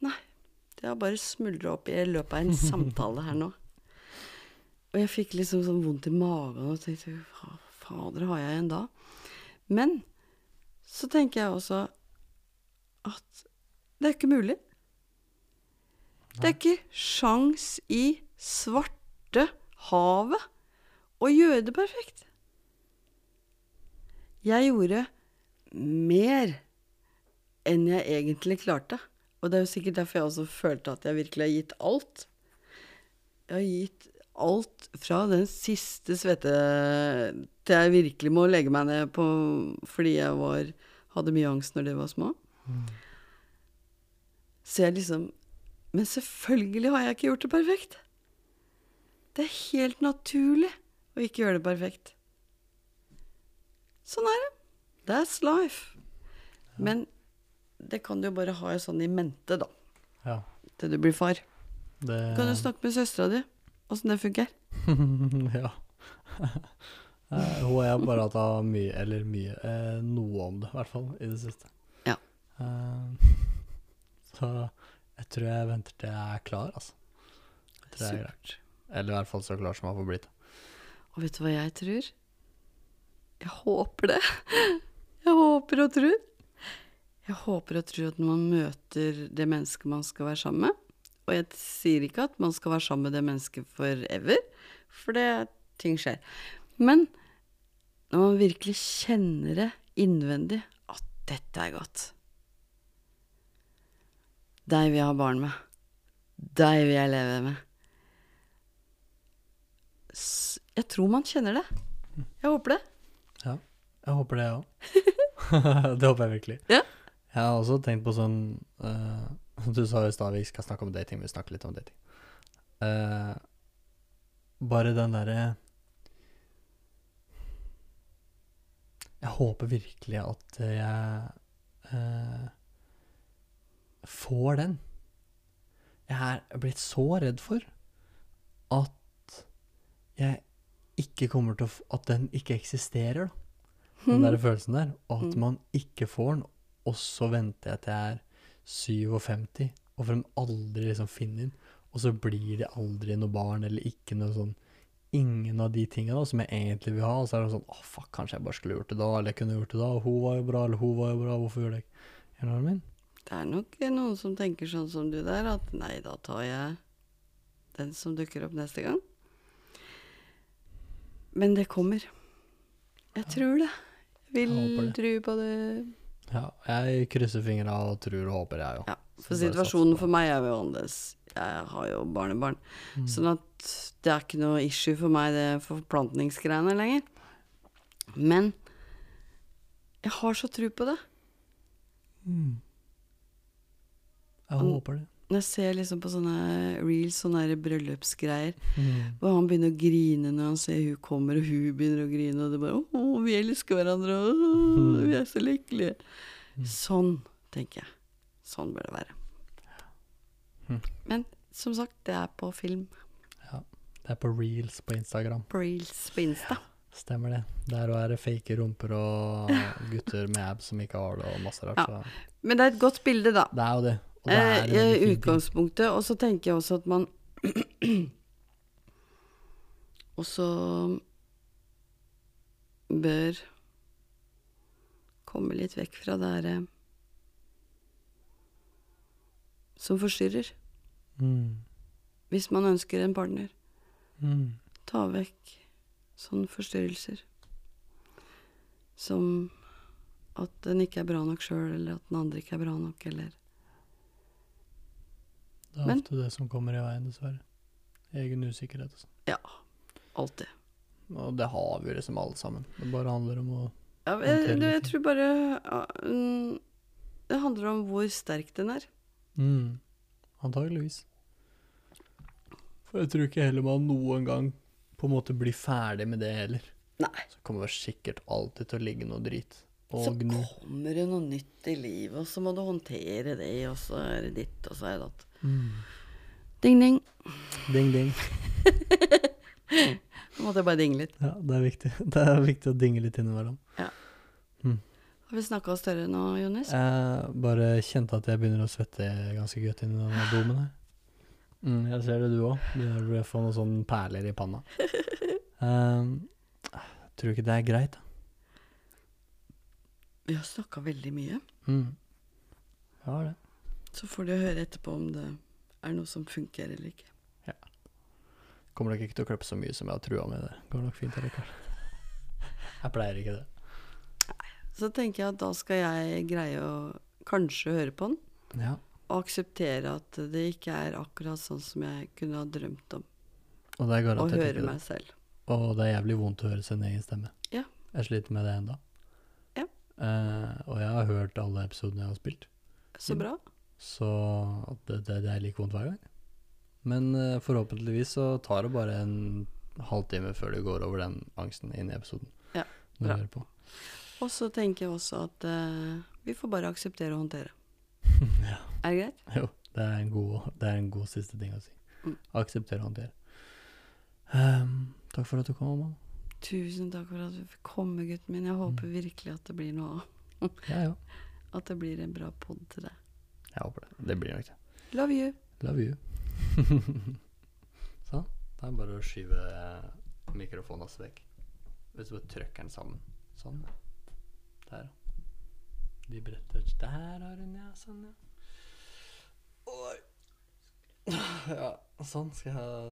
Nei, det har bare smuldra opp i løpet av en samtale her nå. Og jeg fikk liksom sånn vondt i magen og tenkte hva fader har jeg igjen da? Men så tenker jeg også at det er ikke mulig. Det er ikke sjans i svarte havet å gjøre det perfekt. Jeg gjorde mer enn jeg egentlig klarte. Og det er jo sikkert derfor jeg også følte at jeg virkelig har gitt alt. Jeg har gitt alt fra den siste svette til jeg virkelig må legge meg ned på fordi jeg var, hadde mye angst når de var små. Så jeg liksom Men selvfølgelig har jeg ikke gjort det perfekt. Det er helt naturlig å ikke gjøre det perfekt. Sånn er det. That's life. Men det kan du jo bare ha sånn i mente, da, ja. til du blir far. Det Kan du snakke med søstera di åssen det funker? ja. Eh, Hun og jeg har bare hatt mye, eller mye, eh, noe om det, i hvert fall, i det siste. Ja. Eh, så jeg tror jeg venter til jeg er klar, altså. Jeg tror jeg er greit. Eller i hvert fall så klar som jeg får blitt. Og vet du hva jeg tror? Jeg håper det. Jeg håper og tror. Jeg håper og tror at når man møter det mennesket man skal være sammen med Og jeg sier ikke at man skal være sammen med det mennesket forever, for det ting skjer. Men når man virkelig kjenner det innvendig, at dette er godt Deg vil jeg ha barn med. Deg vil jeg leve med. Jeg tror man kjenner det. Jeg håper det. Ja, jeg håper det, jeg òg. det håper jeg virkelig. Ja. Jeg har også tenkt på sånn uh, Du sa i stad vi skal snakke om dating. Vi snakker litt om dating. Uh, bare den derre Jeg håper virkelig at jeg eh, får den. Jeg er blitt så redd for at jeg ikke kommer til å At den ikke eksisterer, da. Den der følelsen der. Og at Mm. man ikke får den, og så venter jeg til jeg er 57, og for de aldri liksom finner den. Og så blir det aldri noe barn, eller ikke noe sånn Ingen av de tingene da, som jeg egentlig vil ha. Og så er det sånn Å, fuck, kanskje jeg bare skulle gjort det da, eller jeg kunne gjort det da. Og hun var jo bra, eller hun var jo bra, hvorfor gjorde jeg ikke Skjønner du hva jeg mener? Det er nok noen som tenker sånn som du der, at nei, da tar jeg den som dukker opp neste gang. Men det kommer. Jeg tror det. Jeg vil det. tro på det. Ja, jeg krysser fingra og tror og håper, jeg òg. Ja, for situasjonen for meg er jo annerledes. Jeg har jo barnebarn. Mm. Sånn at det er ikke noe issue for meg, det forplantningsgreiene lenger. Men jeg har så tro på det. Mm. Jeg håper det. Jeg ser liksom på sånne reels, sånne bryllupsgreier, Mm. Og han begynner å grine når han ser hun kommer, og hun begynner å grine, og det bare 'Å, vi elsker hverandre, å, vi er så lykkelige'. Sånn, tenker jeg. Sånn bør det være. Mm. Men som sagt, det er på film. Det er på reels på Instagram. På reels på Insta. Stemmer det. Der òg er det fake rumper og gutter med abs som ikke har det, og masse rart. Ja. Men det er et godt bilde, da. det er jo det. Eh, er I ting. utgangspunktet. Og så tenker jeg også at man også bør komme litt vekk fra det herre som forstyrrer. Mm. Hvis man ønsker en partner, Mm. ta vekk sånne forstyrrelser. Som at den ikke er bra nok sjøl, eller at den andre ikke er bra nok, eller Det er Men- ofte det som kommer i veien, dessverre. Egen usikkerhet og sånn. Ja, alltid. Og det har vi liksom alle sammen. Det bare handler om å Ja, jeg, det, jeg tror bare mm, Det handler om hvor sterk den er. mm. Antageligvis. For jeg tror ikke heller man noen gang på en måte blir ferdig med det heller. Nei. Så kommer det sikkert alltid til å ligge noe drit og Så gnu. kommer det noe nytt i livet, og så må du håndtere det, og så er det ditt, og så er det datt. Mm. Ding, ding. Ding, ding. Nå måtte jeg bare dinge litt. Ja, det er viktig. Det er viktig å dinge litt innimellom. Har vi snakka oss større nå, Jonis? Jeg bare kjente at jeg begynner å svette ganske godt inni denne domen her. Mm, jeg ser det du òg. Begynner å få noen sånne perler i panna. Um, tror du ikke det er greit, da? Vi har snakka veldig mye. Mm. Ja, det. Så får du høre etterpå om det er noe som funker eller ikke. Ja. Kommer nok ikke til å klippe så mye som jeg har trua med det. Går nok fint, allikevel. Jeg pleier ikke det. Så tenker jeg at da skal jeg greie å kanskje høre på den, Ja. og akseptere at det ikke er akkurat sånn som jeg kunne ha drømt om. Og det er garantert Å høre meg selv. Og det er jævlig vondt å høre sin egen stemme. Ja. Jeg sliter med det enda. Ja. Uh, og jeg har hørt alle episodene jeg har spilt. Så bra. Så det, det, det er like vondt hver gang. Men uh, forhåpentligvis så tar det bare en halvtime før du går over den angsten inn i episoden. Ja, bra. Og så tenker jeg også at uh, vi får bare akseptere og håndtere. ja. Er det greit? Jo, det er, en god, det er en god siste ting å si. Mm. Akseptere og håndtere. Um, takk for at du kom, mamma. Tusen takk for at du fikk komme, gutten min. Jeg håper Mm. virkelig at det blir noe av. Ja, ja. At det blir en bra pod til deg. Jeg håper det. Det blir nok det. Love you. Love you. sånn. Da er det bare å skyve mikrofonen hans vekk. Hvis du bare trykker den sammen. Sånn. Der. De bretter Der har hun, ja. Sånn, ja. Oi. Ja, sånn skal jeg